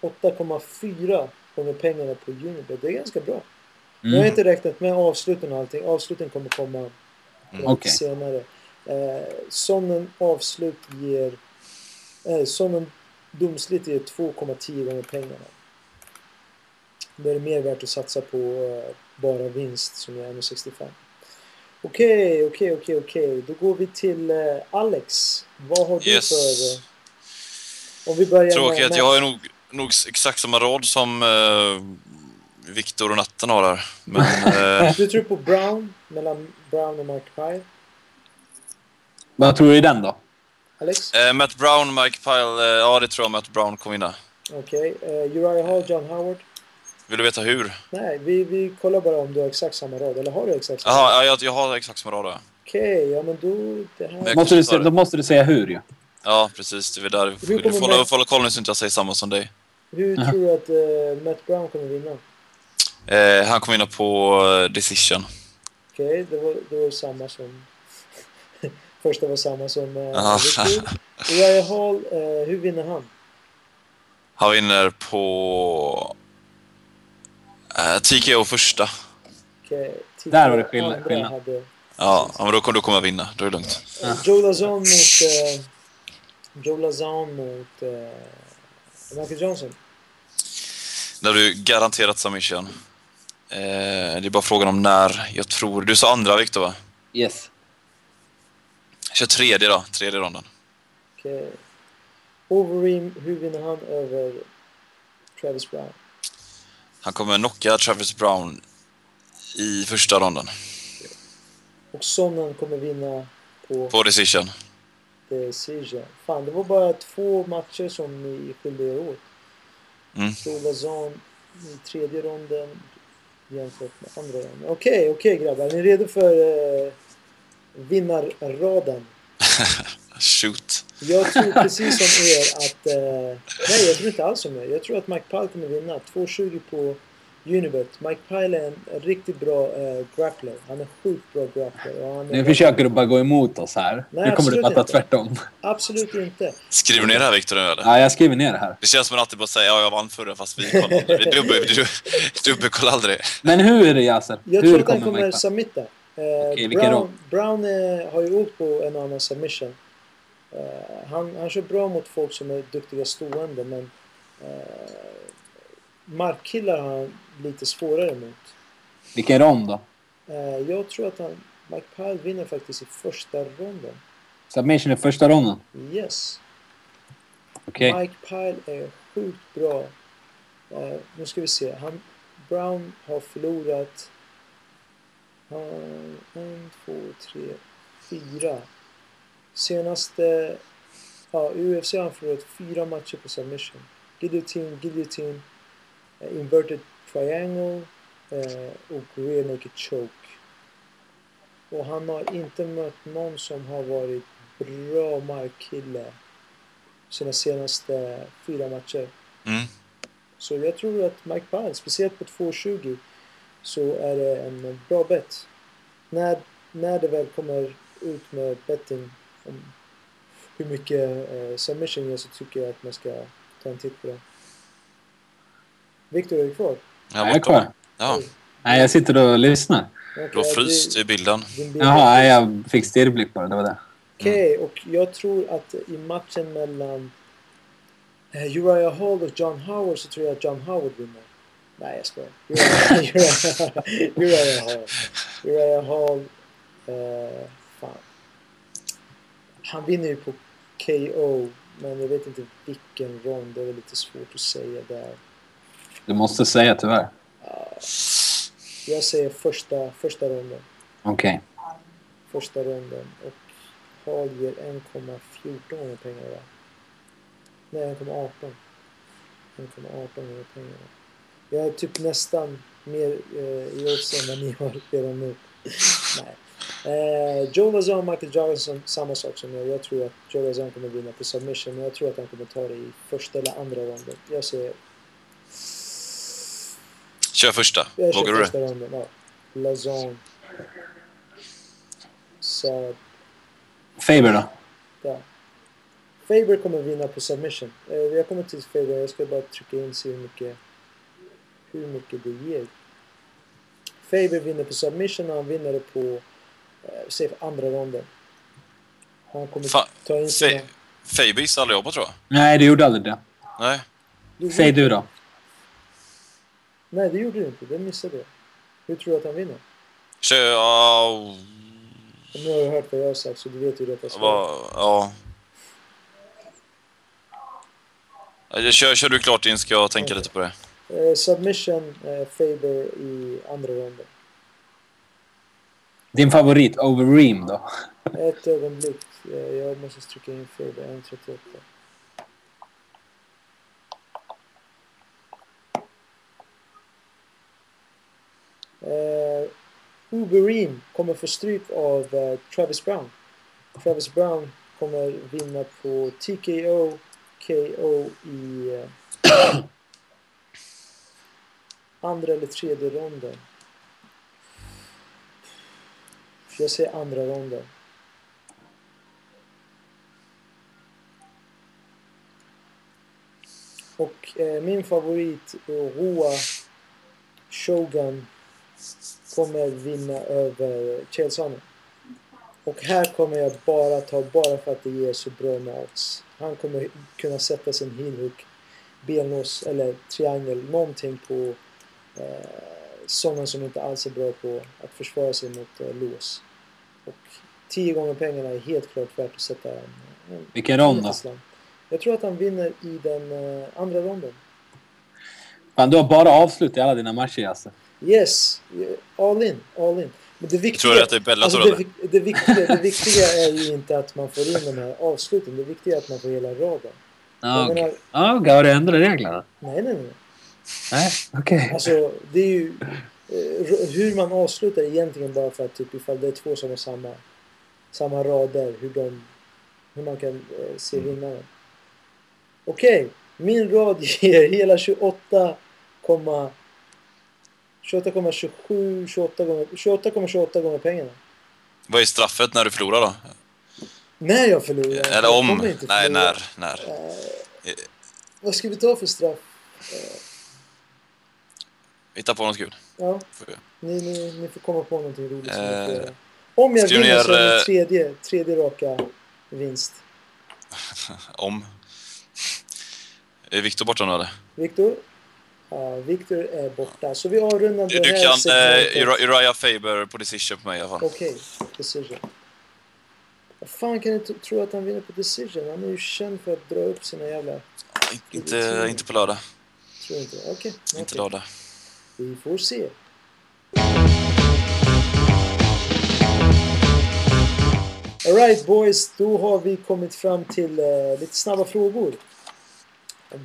8,4 gånger pengarna på Unibet. Det är ganska bra. Jag har Mm. inte räknat med avsluten och allting. Avsluten kommer komma lite Okej. senare. Eh, Sonnen avslut ger... Eh, Sonnen domslut ger 2,10 gånger pengarna. Då är det mer värt att satsa på eh, bara vinst som är 1,65. Okej, okej, okej, okej. Då går vi till eh, Alex. Vad har du Yes. för... Eh, om vi börjar Tråkigt. med... Jag har ju nog, nog exakt samma rad som eh, Viktor och Natten har där. Men eh, Du tror på Brown, mellan Brown och Mark Pye. Vad tror du i den då? Alex? eh, Matt Brown, Mike Pyle, ja det tror jag Matt Brown kommer vinna. Okej. Eh, Uriah Hall, John Howard. Vill du veta hur? Nej, vi, vi kollar bara om du har exakt samma rad. Eller har du exakt samma rad? Jaha, ja, jag, jag har exakt samma rad. Okej, ja men då... Det här... Måste du, se- då måste du säga hur ju. Ja, precis. Det är där. Kommer får hålla, Matt- får koll nu så inte jag säger samma som dig. Hur Jaha. tror du att eh, Matt Brown kommer vinna? Eh, han kommer vinna på eh, decision. Okej, det, var, det var samma som... Första var samma som uh, Aha. Uriah Hall, eh, hur vinner han? Han vinner på... Eh, TKO första. Titta, Där var det skillnad- skillnad. Hade, Ja, ja, men då, då kommer jag vinna. Då är det lugnt. Eh, Joe Lazon mot... Eh, Joe Lazon mot eh, Michael Johnson. Där du garanterat submission. Eh, det är bara frågan om när. Jag tror... Du sa andra, Viktor, va? Yes. Kör tredje då. Tredje ronden. Okej. Overeem, hur vinner han över Travis Brown? Han kommer knocka Travis Brown i första ronden. Och Sonnen kommer vinna på På decision. decision. Fan, det var bara två matcher som ni skilde er åt. Mm. Joe Lazon i tredje ronden jämfört med andra ronden. Okej, okej grabbar. Är ni redo för eh, vinnarraden? Shoot. Jag tror precis som er att... Eh, nej, jag tror inte alls som er. Jag tror att Mike Pyle kommer vinna. 2,20 på Unibet. Mike Pyle är en, en riktigt bra eh, grappler. Han är sjukt bra grappler. Och han är Nu försöker du bara gå emot oss här. Nej, nu kommer du fatta inte. tvärtom. Absolut inte. Skriver du ner det här, Viktor? Ja, jag skriver ner det här. Det känns som att alltid bara säga ja, jag vann förra fast vi kollade aldrig. Vi dubbel, du, dubbelkollar aldrig. Men hur är det Yasser? Jag hur tror att han kommer kommer submitta. Eh, vilken Brown? Brown eh, har ju åkt på en annan submission. Eh, han, han kör bra mot folk som är duktiga stående men eh, markkillar har han lite svårare mot. Vilken rond då? Eh, jag tror att han, Mike Pyle vinner faktiskt i första ronden. Submission i första ronden? Yes. Okej. Mike Pyle är sjukt bra. Eh, nu ska vi se. Han, Brown har förlorat eh, en, två, tre, fyra. Senaste... Ja, UFC har han förlorat fyra matcher på submission. Guillotine, guillotine, eh, inverted triangle eh, och rear naked choke. Och han har inte mött någon som har varit bra markkille sina senaste fyra matcher. Mm. Så jag tror att Mike Pyle, speciellt på 2,20, så är det en bra bet. När, när det väl kommer ut med betting hur mycket eh, submission ger så tycker jag att man ska ta en titt på det. Viktor, är du kvar? Jag Jag är kvar. Ja, Nej, jag sitter och lyssnar. Okej, du har ja, fryst det- i bilden. bild- Jaha, nej, jag fick stirrblick bara. Det var det. Okej, och jag tror att i matchen mellan eh, Uriah Hall och John Howard så tror jag att John Howard vinner. Nej, jag skojar. Uriah, Uriah, Uriah Hall. Uriah Hall. Eh. Han vinner ju på KO, men jag vet inte vilken rond. Det är lite svårt att säga där. Du måste säga tyvärr. Jag säger första, första ronden. Okej. Första ronden. Och Hall ger 1,14 gånger pengarna. Nej, 1,18. 1,18 gånger pengarna. Jag är typ nästan mer eh, i odds än vad ni har redan nu. Nej. Eh, Joe Lazon och Michael Johnson, samma sak som jag. Jag tror att Joe Lazon kommer vinna på submission, men jag tror att han kommer ta det i första eller andra ronden. Jag säger... Kör första. Jag Vågar kör du det? första ronden. Ja. Lazon. Så, Faber då? ja. Faber kommer vinna på submission. Eh, jag kommer till Faber, jag ska bara trycka in och se hur mycket, hur mycket det ger. Faber vinner på submission och han vinner det på, säg andra ronden. Han kommer Fan, ta in sina... Fa- Faber gissade aldrig jag på tror jag. Nej, du gjorde aldrig det. Nej. Du- Säg du då. Nej, det gjorde du inte. Det missade jag. Hur tror du att han vinner? Kör... Ja... Nu har du hört vad jag har sagt så du vet ju vad vad- Ja. Kör, kör du klart in ska jag tänka lite på det. Eh, submission, eh, Faber i andra ronden. Din favorit, Overeem då? Ett ögonblick. Eh, jag måste trycka in Faber, 1.38. Eh, Uberim kommer få stryk av eh, Travis Brown. Travis Brown kommer vinna på TKO, KO i eh, andra eller tredje ronden. Jag säger andra ronden. Och eh, min favorit, eh, Roa Shogun, kommer vinna över Chelsea. Och här kommer jag bara ta, bara för att det ger så bra med. Han kommer kunna sätta sin heelhook, benlås eller triangel, någonting på eh, sådana som inte alls är bra på att försvara sig mot eh, lås. Och tio gånger pengarna är helt klart värt att sätta en... en Vilken rond då? Jag tror att han vinner i den eh, andra ronden. Fan, du har bara avslut i alla dina matcher alltså. Yes, all in, all in. Men det viktiga, Tror du att det är Bellator, alltså det, det, viktiga, det viktiga är ju inte att man får in de här avsluten. Det viktiga är att man får hela raden. Ja, menar, Ja, har du ändrat reglerna? nej, nej, nej. Nej, okej. Alltså, det är ju hur man avslutar egentligen bara för att typ ifall det är två som har samma, samma rader, hur, de, hur man kan eh, se Mm. vinnaren. Okej, min rad ger hela 28, 28,27, 28 gånger, 28,28 gånger pengarna. Vad är straffet när du förlorar då? När jag förlorar. Eller jag om? Nej, förlora. när? När? Eh, vad ska vi ta för straff? Hitta på något kul. Ja, ni, ni, ni får komma på någonting roligt Eh, göra. Om jag vinner så ner, är det eh, tredje, tredje raka vinst. Om. Är Viktor borta nu eller? Viktor? Ja, Viktor är borta. Så vi avrundar Du, det du här kan segmentet. eh, Uri- Uriah Faber på decision på mig i alla fall. Okej, decision. Vad fan kan du tro att han vinner på decision? Han är ju känd för att dra upp sina jävla... Inte, inte på lördag. Tror inte. Okej. Inte okej. lördag. Vi får se. Alright boys, då har vi kommit fram till eh, lite snabba frågor.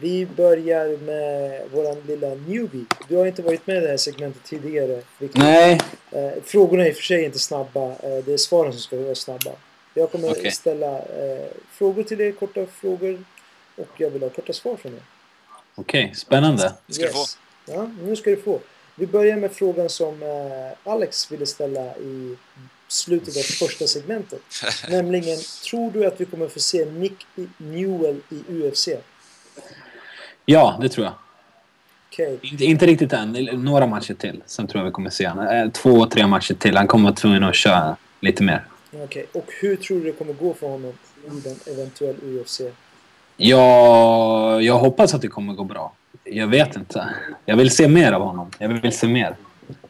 Vi börjar med våran lilla newbie. Du har inte varit med i det här segmentet tidigare. Victor. Nej. Eh, frågorna är i och för sig inte snabba. Eh, det är svaren som ska vara snabba. Jag kommer Okej. ställa eh, frågor till er, korta frågor. Och jag vill ha korta svar från er. Okej, spännande. Det ska du få. Ja, nu ska du få. Vi börjar med frågan som eh, Alex ville ställa i slutet av första segmentet. Nämligen, tror du att vi kommer få se Nick Newell i UFC? Ja, det tror jag. Okej. Inte, inte riktigt än. Några matcher till. Sen tror jag vi kommer se honom. Eh, Två, tre matcher till. Han kommer vara tvungen att köra lite mer. Okej. Och hur tror du det kommer gå för honom i en eventuell UFC? Ja, jag hoppas att det kommer gå bra. Jag vet inte. Jag vill se mer av honom. Jag vill se mer.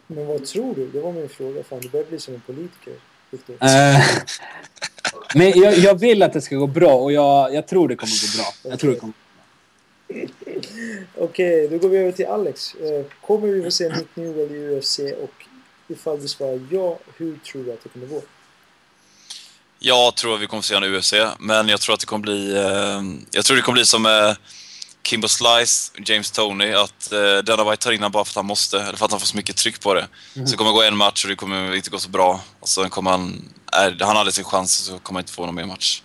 Men vad tror du? Det var min fråga. Fan, du börjar bli som en politiker. Eh, men jag, jag vill att det ska gå bra och jag, jag tror det kommer gå bra. Jag tror det kommer. Okej, då går vi över till Alex. Eh, Kommer vi få se Nick Newell i UFC? Och ifall du svarar ja, hur tror du att det kommer gå? Jag tror att vi kommer få se honom i UFC, men jag tror att det kommer bli... Eh, jag tror det kommer bli som Kimbo Slice, James Tony, att eh, Dana White tar in honom bara för att han måste, eller för att han får så mycket tryck på det. Så det kommer gå en match och det kommer inte gå så bra. Och sen kommer han... Är, han aldrig sin chans så kommer han inte få någon mer match.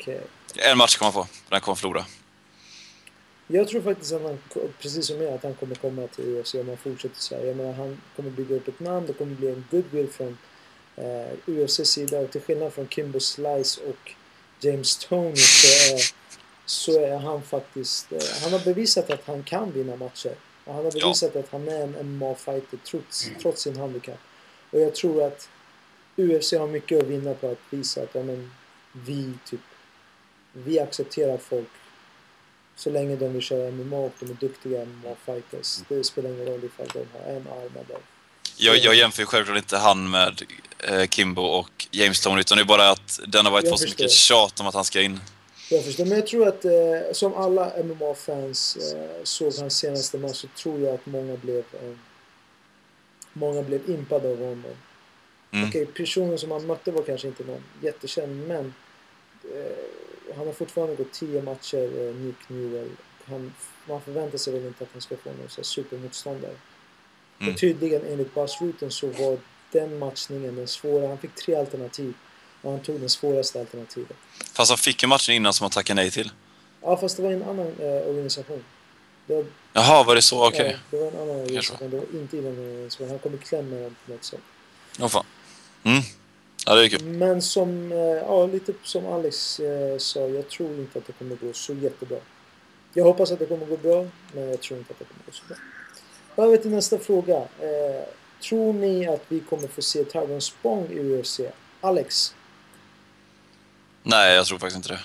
Okej. En match kommer han få, den kommer han förlora. Jag tror faktiskt att han, precis som jag, att han kommer komma till UFC om han fortsätter så här. Jag menar, han kommer bygga upp ett namn, det kommer bli en goodwill från eh, UFCs sida. Och till skillnad från Kimbo Slice och James Tony så är, så är han faktiskt... Eh, han har bevisat att han kan vinna matcher. Och han har Ja. bevisat att han är en MMA-fighter trots, trots sin handikapp. Och jag tror att UFC har mycket att vinna på att visa att ja, men, vi typ... Vi accepterar folk så länge de vill köra MMA och de är duktiga MMA-fighters. Det spelar ingen roll ifall de har en arm eller... Jag, jag jämför ju självklart inte han med eh, Kimbo och James Tony, utan det är bara att Dana White Jag får så mycket tjat om att han ska in. Jag förstår, men jag tror att eh, som alla MMA-fans eh, såg hans senaste match så tror jag att många blev eh, många blev impade av honom. Mm. Okej, personen som han mötte var kanske inte någon jättekänd, men eh, han har fortfarande gått tio matcher, eh, Nick Newell. Han, man förväntar sig väl inte att han ska få någon så supermotståndare. Mm. Och tydligen enligt Buzz Rutten så var den matchningen den svåra. Han fick tre alternativ. Och han tog den svåraste alternativet. Fast han fick ju matchen innan som han tackade nej till. Ja, fast det var en annan eh, organisation. Det var, Jaha, var det så? Okej. ja, det var en annan organisation. Det var inte innan organisation. Han kom i kläm med den på något sätt. Åh fan. Mm. Ja, det är kul. Men som, eh, ja, lite som Alex eh, sa, jag tror inte att det kommer gå så jättebra. Jag hoppas att det kommer gå bra, men jag tror inte att det kommer gå så bra. Över till nästa fråga. Eh, tror ni att vi kommer få se Tyrone Spong i UFC? Alex? Nej, jag tror faktiskt inte det.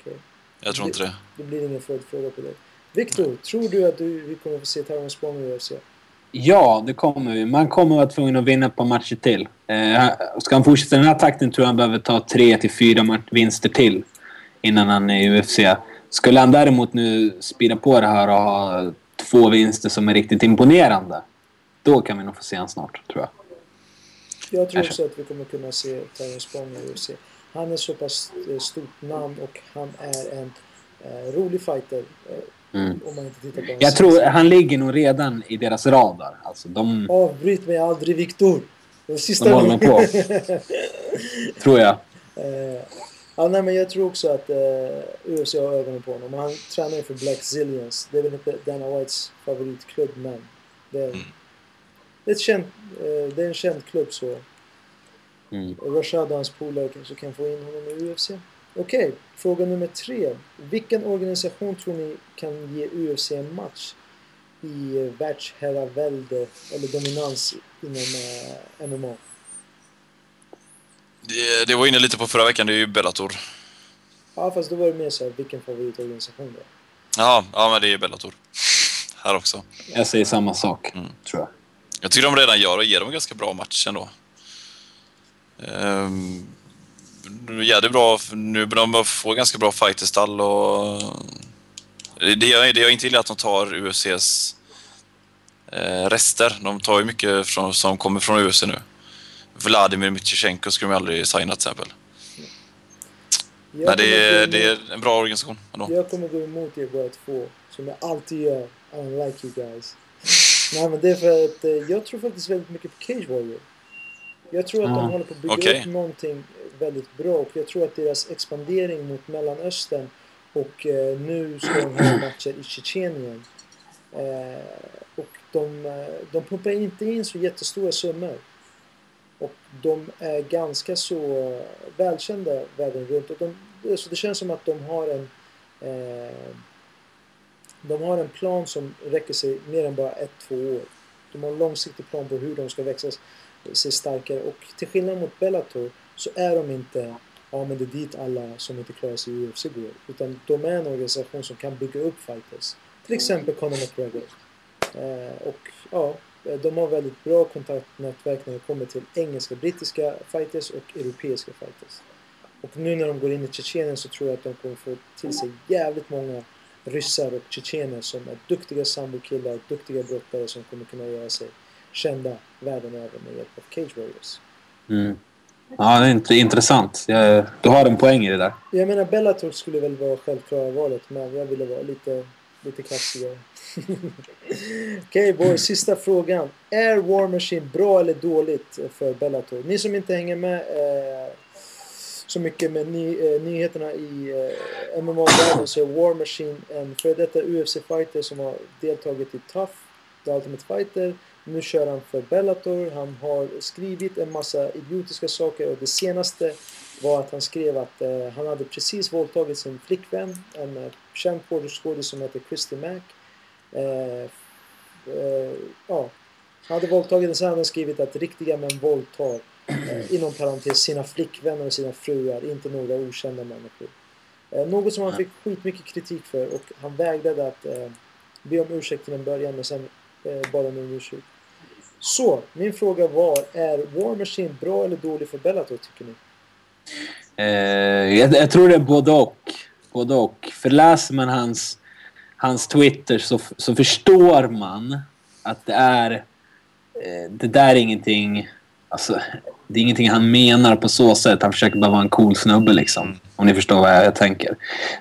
Okej. Jag tror inte det. Det blir ingen följdfråga på det. Viktor, tror du att du, vi kommer få se Tyrone Spong i UFC? Ja, det kommer vi. Man kommer vara tvungen att vinna ett par matcher till. Eh, ska han fortsätta den här takten tror jag han behöver ta tre till fyra vinster till innan han är i UFC. Skulle han däremot nu spida på det här och ha två vinster som är riktigt imponerande, då kan vi nog få se han snart, tror jag. Jag tror också att vi kommer kunna se Tyrone Spong i UFC. Han är så pass eh, stort namn och han är en eh, rolig fighter. Eh, Mm. om man inte tittar på Jag tror han ligger nog redan i deras radar. Alltså, de, Avbryt mig aldrig Viktor! Det sista de håller på, tror jag. Eh, ja, nej, men jag tror också att eh, UFC har ögonen på honom. Han tränar ju för Black Zillions. Det är väl inte Dana Whites favoritklubb, men det är, Mm. det är, eh, det är en känd klubb så Mm. Rashad och hans polare kanske kan få in honom i UFC. Okej, fråga nummer tre. Vilken organisation tror ni kan ge UFC en match i eh, världsherravälde eller dominans inom eh, MMA? det. Det var inne lite på förra veckan, det är ju Bellator. Ja, fast då var det mer så här, vilken favoritorganisation det är. Ja, ja men det är Bellator. Här också. Jag säger samma sak, Mm. tror jag. Jag tycker de redan gör och ger dem en ganska bra match ändå. Um, jävligt bra. för Nu de få ganska bra fighterstall och... Det jag, det jag inte gillar är att de tar UFCs eh, rester. De tar ju mycket från, som kommer från UFC nu. Vladimir Mytjichenko skulle de aldrig signa till exempel. Jag Men det är, det är en bra organisation ändå. Jag kommer gå emot er båda två, som jag alltid gör. I don't like you guys. Nej, men det är för att eh, jag tror faktiskt väldigt mycket på Cage Warrior. Jag tror att de håller på att bygga Okej. upp någonting väldigt bra och jag tror att deras expandering mot Mellanöstern och eh, nu ska de ha matcher i Tjetjenien. Eh, och de, eh, de pumpar inte in så jättestora summor. Och de är ganska så eh, välkända världen runt. Och de, så det känns som att de har en eh, de har en plan som räcker sig mer än bara ett, två år. De har en långsiktig plan på hur de ska växa sig starkare. Och till skillnad mot Bellator så är de inte ja men det är dit alla som inte klarar sig i UFC går. Utan de är en organisation som kan bygga upp fighters. Till exempel Conor McGregor. Eh, och ja, de har väldigt bra kontaktnätverk när det kommer till engelska, brittiska fighters och europeiska fighters. Och nu när de går in i Tjetjenien så tror jag att de kommer få till sig jävligt många ryssar och tjetjener som är duktiga sambokillar, duktiga brottare som kommer kunna göra sig kända världen över med hjälp av Cage Warriors. Mm. Ja, det är inte intressant. Jag, du har en poäng i det där. Jag menar Bellator skulle väl vara självklara valet men jag ville vara lite, lite kaxigare. Okej boys, sista frågan. Är War Machine bra eller dåligt för Bellator? Ni som inte hänger med eh, så mycket med ny, eh, nyheterna i eh, MMA-världen så är War Machine en före detta UFC-fighter som har deltagit i Tough, The Ultimate Fighter. Nu kör han för Bellator. Han har skrivit en massa idiotiska saker och det senaste var att han skrev att eh, han hade precis våldtagit sin flickvän, en eh, känd skådis som heter Christy Mack. Eh, eh, ja, han hade våldtagit den, sen hade han skrivit att riktiga män våldtar, eh, inom parentes, sina flickvänner och sina fruar, inte några okända människor. Eh, något som han fick skitmycket kritik för och han vägrade att be om ursäkt till en början men sen eh, bad han om ursäkt. Så, min fråga var, är War Machine bra eller dålig för Bellator tycker ni? Eh, jag, jag tror det är både och. Både och. För läser man hans, hans Twitter så, så förstår man att det är... Eh, det där är ingenting... Alltså, det är ingenting han menar på så sätt. Han försöker bara vara en cool snubbe liksom. Om ni förstår vad jag, jag tänker.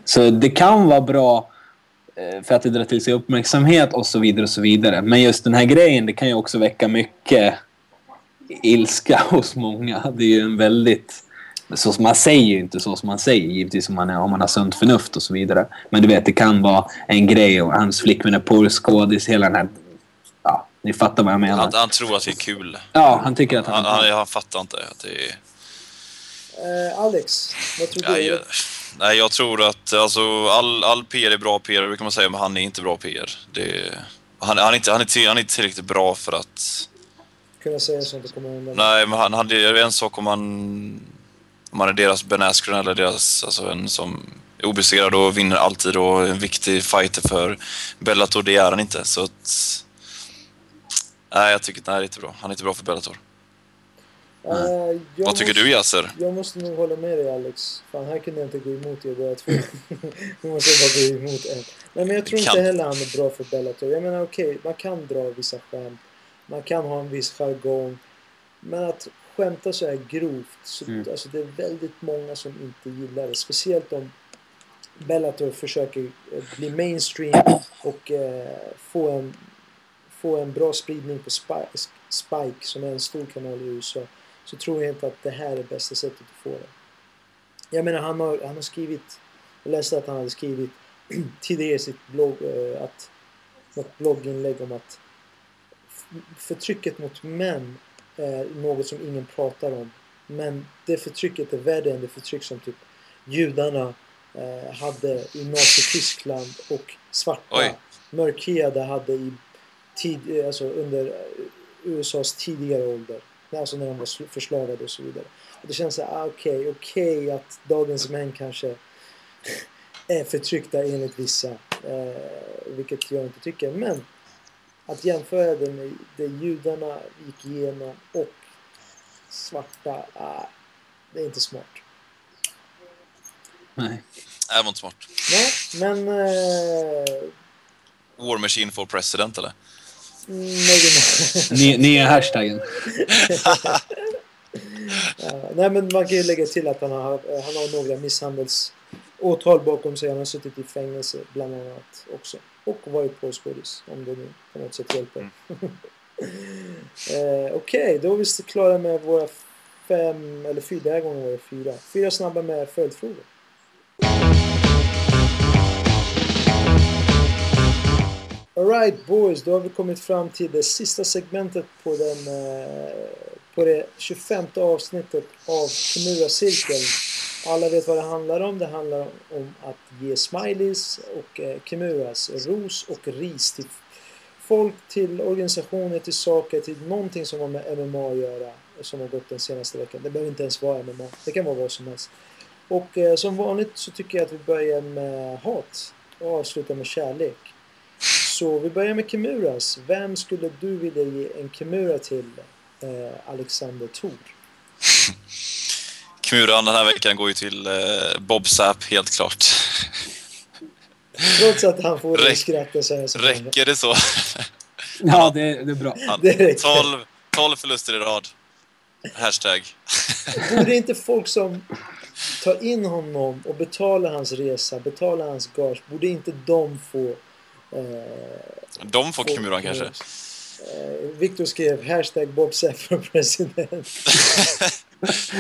Så det kan vara bra för att det drar till sig uppmärksamhet och så vidare och så vidare. Men just den här grejen, det kan ju också väcka mycket ilska hos många. Det är ju en väldigt så som man säger ju inte så som man säger, givetvis om man, är, om man har sunt förnuft och så vidare. Men du vet, det kan vara en grej och hans flickvän är porrskådis, hela den här... Ja, ni fattar vad jag menar. Han, han tror att det är kul. Ja, han tycker att han... Han, han, han fattar inte att det är... Eh, Alex, vad tror du? Nej, jag, nej, jag tror att alltså, all, all PR är bra PR, det kan man säga, men han är inte bra PR. Det, han, han, är inte, han, är till, han är inte tillräckligt bra för att... Kunna säga sånt och komma undan. Nej, men han, han, det är en sak om man, om man är deras Ben Askren eller deras, alltså en som är obesegrad och vinner alltid och en viktig fighter för Bellator, det är han inte. Så att... Nej, jag tycker att nej, det är inte bra. Han är inte bra för Bellator. Jag Vad tycker måste, du Yasser? Jag måste nog hålla med dig Alex. Fan, här kunde jag inte gå emot er båda två. nu måste jag bara gå emot en. Nej, men jag tror Kan- inte heller han är bra för Bellator. Jag menar okej, man kan dra vissa skämt. Man kan ha en viss jargong. Men att skämta så här grovt, så, Mm. alltså det är väldigt många som inte gillar det. Speciellt om Bellator försöker eh, bli mainstream och eh, få, en, få en bra spridning på Spike, Spike som är en stor kanal i USA. Så tror jag inte att det här är bästa sättet att få det. Jag menar han har, han har skrivit, jag läste att han hade skrivit tidigare i sitt blogg, eh, att, något blogginlägg om att förtrycket mot män är något som ingen pratar om. Men det förtrycket är värre än det förtryck som typ judarna eh, hade i Nazityskland och svarta Oj. mörkhyade hade i tid, eh, alltså under eh, USAs tidigare ålder. Alltså när de var sl- förslavade och så vidare. Och det känns så här, ah, okej, okej att dagens män kanske är förtryckta enligt vissa. Eh, vilket jag inte tycker. Men att jämföra det med det judarna gick igenom och svarta, ah, det är inte smart. Nej. Nej, det var inte smart. Nej, men... Eh, War Machine for President eller? Maybe Ny, nya hashtaggen. Ja, nej men man kan ju lägga till att han har, han har några misshandelsåtal bakom sig. Han har suttit i fängelse bland annat också. Och varit porrskådis om det nu på något sätt hjälper. eh, Okej, då är vi klara med våra fem, eller fyra, här gången var det fyra. Fyra snabba med följdfrågor. Alright boys, då har vi kommit fram till det sista segmentet på, den, eh, på det 25 avsnittet av Kimura-cirkeln. Alla vet vad det handlar om. Det handlar om att ge smileys och eh, Kimuras, ros och ris till folk, till organisationer, till saker, till någonting som har med MMA att göra som har gått den senaste veckan. Det behöver inte ens vara MMA. Det kan vara vad som helst. Och eh, som vanligt så tycker jag att vi börjar med hat och avslutar med kärlek. Så vi börjar med Kimuras. Vem skulle du vilja ge en Kimura till, eh, Alexander Thor? Kmuran den här veckan går ju till eh, Bob Sapp, helt klart. Trots att han får Räck- att skratta så här så. Räcker det så? Ja, det, det är bra. Han, Det räcker. 12, 12 förluster i rad. Hashtag. Borde inte folk som tar in honom och betalar hans resa, betalar hans gage, borde inte de få... Eh, De får få- Kmuran kanske. Eh, Victor skrev hashtag Bob för president.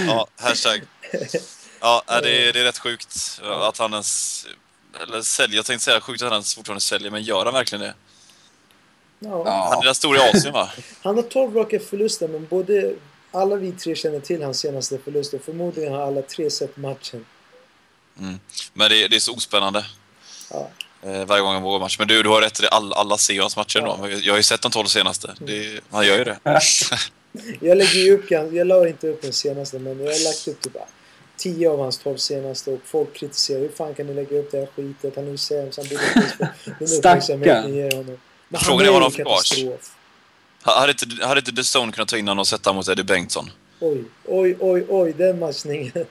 Ja, hashtag. Ja, det, är- det är rätt sjukt att han ens... Eller säljer, jag tänkte säga sjukt att han ens fortfarande säljer, men gör han verkligen det? Ja. Han är den stora i Asien va? Han har 12 raka förluster men både alla vi tre känner till hans senaste förluster. Förmodligen har alla tre sett matchen. Mm. Men det, det är så ospännande. Ja. Eh, varje gång han vågar match. Men du, du har rätt i det. Alla, alla ser ju hans matcher Ja. då. Jag har ju sett de 12 senaste. Det, han gör ju det. Jag lägger ju upp, jag la inte upp den senaste men jag har lagt upp typ 10 av hans 12 senaste och folk kritiserar hur fan kan ni lägga upp det här skitet? Han är ju sämst, han borde inte. Men Frågan han är vad de får kvar. Hade inte, hade inte The Stone kunnat ta in honom och sätta honom mot Eddie Bengtsson? Oj, oj, oj, oj, den matchningen.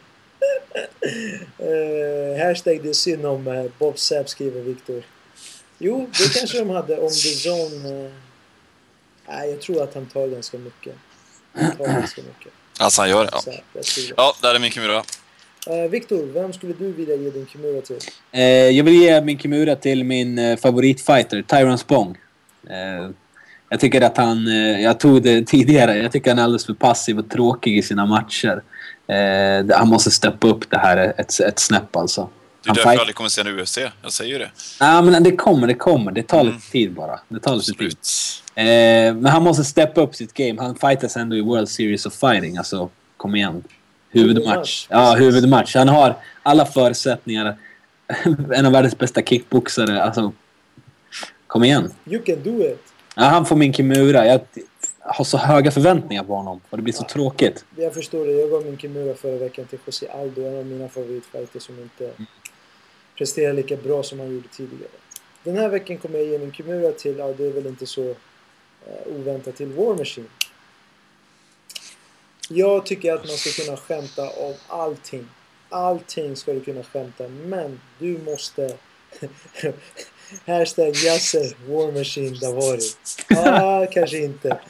Uh, hashtag det är synd om eh, Bob Sapp skriver Viktor. Jo, det kanske de hade om The Zone. eh, Nej, jag tror att han tar ganska mycket. Han tar ganska mycket. Alltså han gör det, ja. Sapp. Ja, där är min Kimura. Viktor, vem skulle du vilja ge din Kimura till? Jag vill ge min Kimura till min favoritfighter, Tyron Spong. Jag tycker att han... Jag tog det tidigare. Jag tycker han är alldeles för passiv och tråkig i sina matcher. Eh, han måste steppa upp det här ett, ett snäpp alltså. Det är Han därför jag aldrig kommer se en UFC. Jag säger ju det. Ja, men det kommer, det kommer. Det tar Mm. lite tid bara. Det tar lite tid. Absolut. Eh, men han måste steppa upp sitt game. Han fightas ändå i World Series of Fighting. Alltså, kom igen. Huvudmatch. Huvudmatch, Ja, huvudmatch. Han har alla förutsättningar. en av världens bästa kickboxare. Alltså, kom igen. You can do it. Ja, han får min Kimura. Jag har så höga förväntningar på honom. Och det blir så tråkigt. Jag förstår det. Jag gav min Kimura förra veckan till José Aldo, en av mina favoritfighters som inte presterar lika bra som han gjorde tidigare. Den här veckan kommer jag ge min Kimura till, ja det är väl inte så eh, oväntat, till War Machine. Jag tycker att man ska kunna skämta om allting. Allting ska du kunna skämta, men du måste... Hashtag Yasser War Machine Davari. Ah, kanske inte.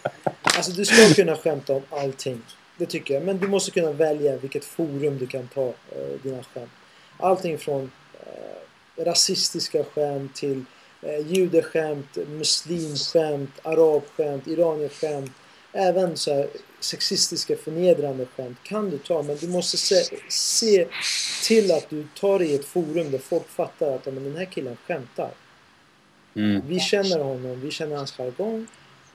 Alltså du ska kunna skämta om allting. Det tycker jag. Men du måste kunna välja vilket forum du kan ta eh, dina skämt. Allting från eh, rasistiska skämt till eh, judeskämt, muslimskämt, arabskämt, iranieskämt. Även så här sexistiska förnedrande skämt kan du ta men du måste se, se till att du tar det i ett forum där folk fattar att men den här killen skämtar. Mm. Vi känner honom, vi känner hans jargong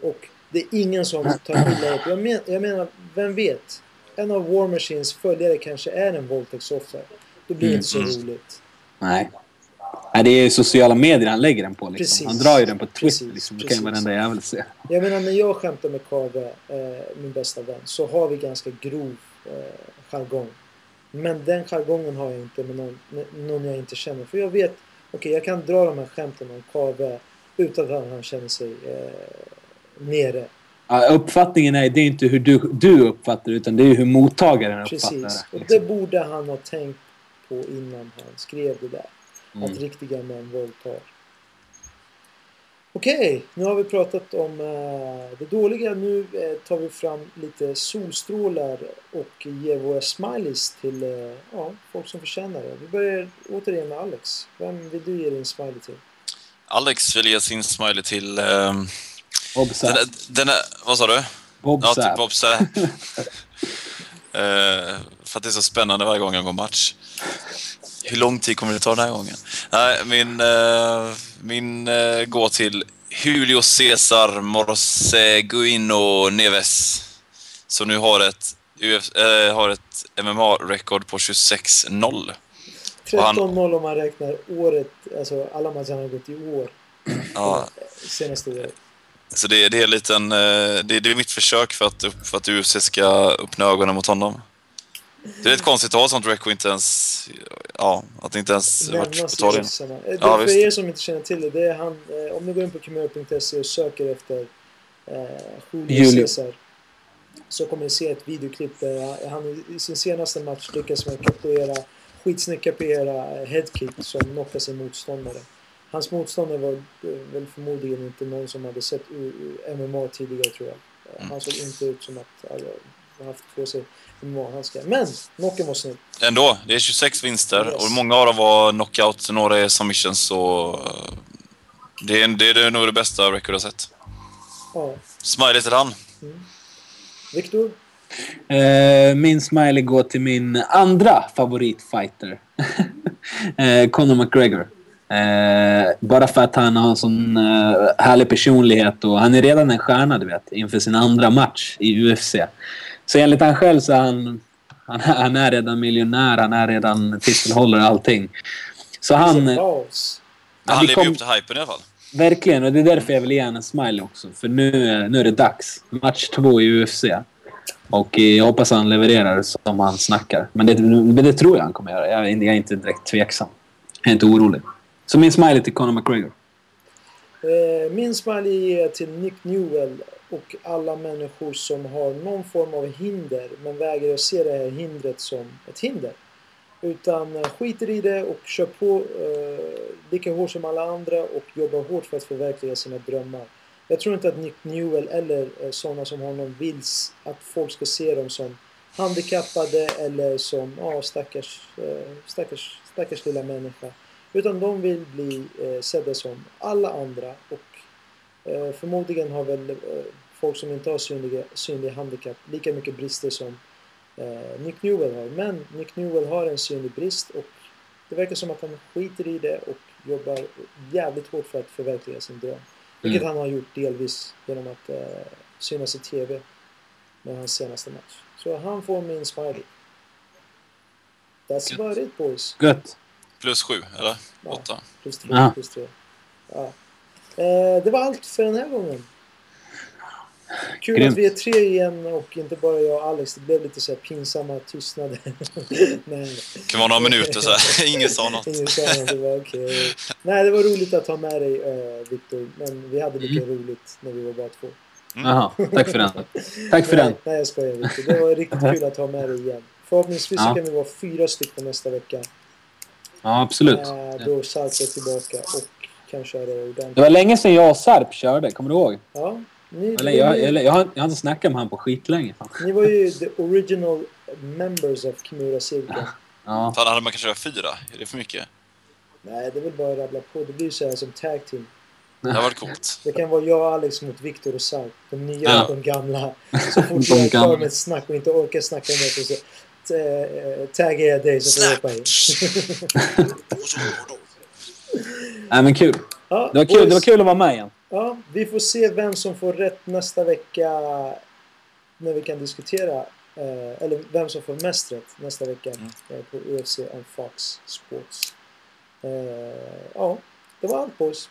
och det är ingen som tar illa upp. Jag, men, jag menar, vem vet? En av War Machines följare kanske är en våldtäktsoffer. Då blir det inte så Mm. roligt. Nej. Nej, det är ju sociala medier han lägger den på. Liksom. Precis. Han drar ju den på Twitter. Precis, Liksom. Det kan ju precis. varenda jävel se. Jag menar när jag skämtar med Kave, eh, min bästa vän, så har vi ganska grov eh, jargong. Men den jargongen har jag inte med någon, med någon jag inte känner. För jag vet, okej jag kan dra de här skämten om Kave utan att han känner sig eh, nere. Ja, uppfattningen är, det är inte hur du, du uppfattar det, utan det är hur mottagaren uppfattar Precis. det. Och det Liksom. borde han ha tänkt på innan han skrev det där. Mm. Att riktiga män våldtar. Okej, nu har vi pratat om eh, det dåliga. Nu eh, tar vi fram lite solstrålar och ger våra smileys till eh, ja, folk som förtjänar det. Vi börjar återigen med Alex. Vem vill du ge din smiley till? Alex vill ge sin smiley till... ehm, Bob den, Sapp. den är, vad sa du? Bob Ja, Sapp. Bob Sapp. Eh, för att det är så spännande varje gång jag går match. Hur lång tid kommer det ta den här gången? Nej, min, eh, min eh, går till Julio Cesar Morseguino Neves. Som nu har ett, Uf, eh, har ett MMA-rekord på 26-0. Och han- 13-0 om man räknar året, alltså alla matcher han har gått i år. Ja, Senaste året. så det, det är en liten, det, det är mitt försök för att, för att UFC ska öppna ögonen mot honom. Det är lite konstigt att ha sånt record inte ens, ja, att det inte ens varit på Nämnas i tal igen. oddsarna. Eh, det- Ja, för visst. er som inte känner till det, det är han, eh, om ni går in på kimura.se och söker efter eh, Julio Julio. Cesar så kommer ni se ett videoklipp där han i- sin senaste match lyckas med att kapera, skitsnyggt kapera eh, headkick som knockar sin motståndare. Hans motståndare var väl förmodligen inte någon som hade sett MMA tidigare tror jag. Eh, Mm. Han såg inte ut som att han haft på sig MMA-handskar. Men knocken var snygg. Ändå, det är 26 vinster Yes. och många av dem var knockout, några är submissions så... eh, Det är, det är nog det bästa record jag sett. Ja. Smiley till han. Viktor? Eh, min smiley går till min andra favoritfighter. eh, Conor McGregor. Eh, bara för att han har en sån eh, härlig personlighet och han är redan en stjärna, du vet, inför sin andra match i UFC. Så enligt han själv så är han, han, han är redan miljonär, han är redan titelhållare och allting. Så han... Ja, han lever ju kom- upp till hypen i alla fall. Verkligen, och det är därför jag vill ge en smiley också. För nu, är- nu är det dags. Match två i UFC. Och jag hoppas han levererar som han snackar. Men det, men det tror jag han kommer göra. Jag, är- jag är inte direkt tveksam. Jag är inte orolig. Så min smiley till Conor McGregor. Eh, min smiley ger jag till Nick Newell och alla människor som har någon form av hinder men vägrar att se det här hindret som ett hinder. Utan eh, skiter i det och kör på eh, lika hårt som alla andra och jobbar hårt för att förverkliga sina drömmar. Jag tror inte att Nick Newell eller eh, sådana som honom vill att folk ska se dem som handikappade eller som ja, stackars, eh, stackars, stackars lilla människa. Utan de vill bli eh, sedda som alla andra och eh, förmodligen har väl eh, folk som inte har synliga, synliga handikapp lika mycket brister som eh, Nick Newell har. Men Nick Newell har en synlig brist och det verkar som att han skiter i det och jobbar jävligt hårt för att förverkliga sin dröm. Vilket Mm. han har gjort delvis genom att eh, synas i TV med hans senaste match. Så han får min smiley. That's about it boys. Gött. Plus sju, eller? Ja. Åtta. Plus tre. Ja. Plus tre. Ja. Eh, det var allt för den här gången. Kul Grymt. att vi är tre igen och inte bara jag och Alex. Det blev lite så här pinsamma tystnader. Nej. Det kan vara några minuter så här. Ingen sa något. Ingen sa något, det var okej. Nej, det var roligt att ha med dig uh, Viktor. Men vi hade lika Mm. roligt när vi var bara två. Jaha, tack för den. Tack för nej, den. Nej, jag skojar Viktor. Det var riktigt kul att ha med dig igen. Förhoppningsvis Ja. kan vi vara fyra stycken nästa vecka. Ja, absolut. Eh, då Sarp är tillbaka och kan köra ordentligt. Det var länge sedan jag och Sarp körde, kommer du ihåg? Ja, ni, Eller jag, eller, jag, har, jag har inte snackat med han på skitlänge. fan. ni var ju the original members of Kimura-cirkeln. Ja. Fan, hade man kanske köra fyra? Är det för mycket? Nej, det är väl bara att rabbla på. Det blir så här som tag team. Det hade varit coolt. Det kan vara jag och Alex mot Viktor och Sarp. De nya Ja. och de gamla. Så fort jag är klar med ett snack och inte orkar snacka med så äh, taggar jag dig så får du hoppa in. Nej, men kul. Ja, Det var kul, det var kul att vara med igen. Ja, vi får se vem som får rätt nästa vecka när vi kan diskutera, eh, eller vem som får mest rätt nästa vecka Mm. eh, på UFC on Fox Sports. Eh, ja, det var allt boys.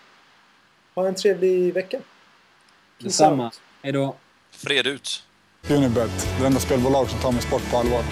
Ha en trevlig vecka. Detsamma. out. Hej då. Fred ut. Unibet, det enda spelbolag som tar min sport på allvar.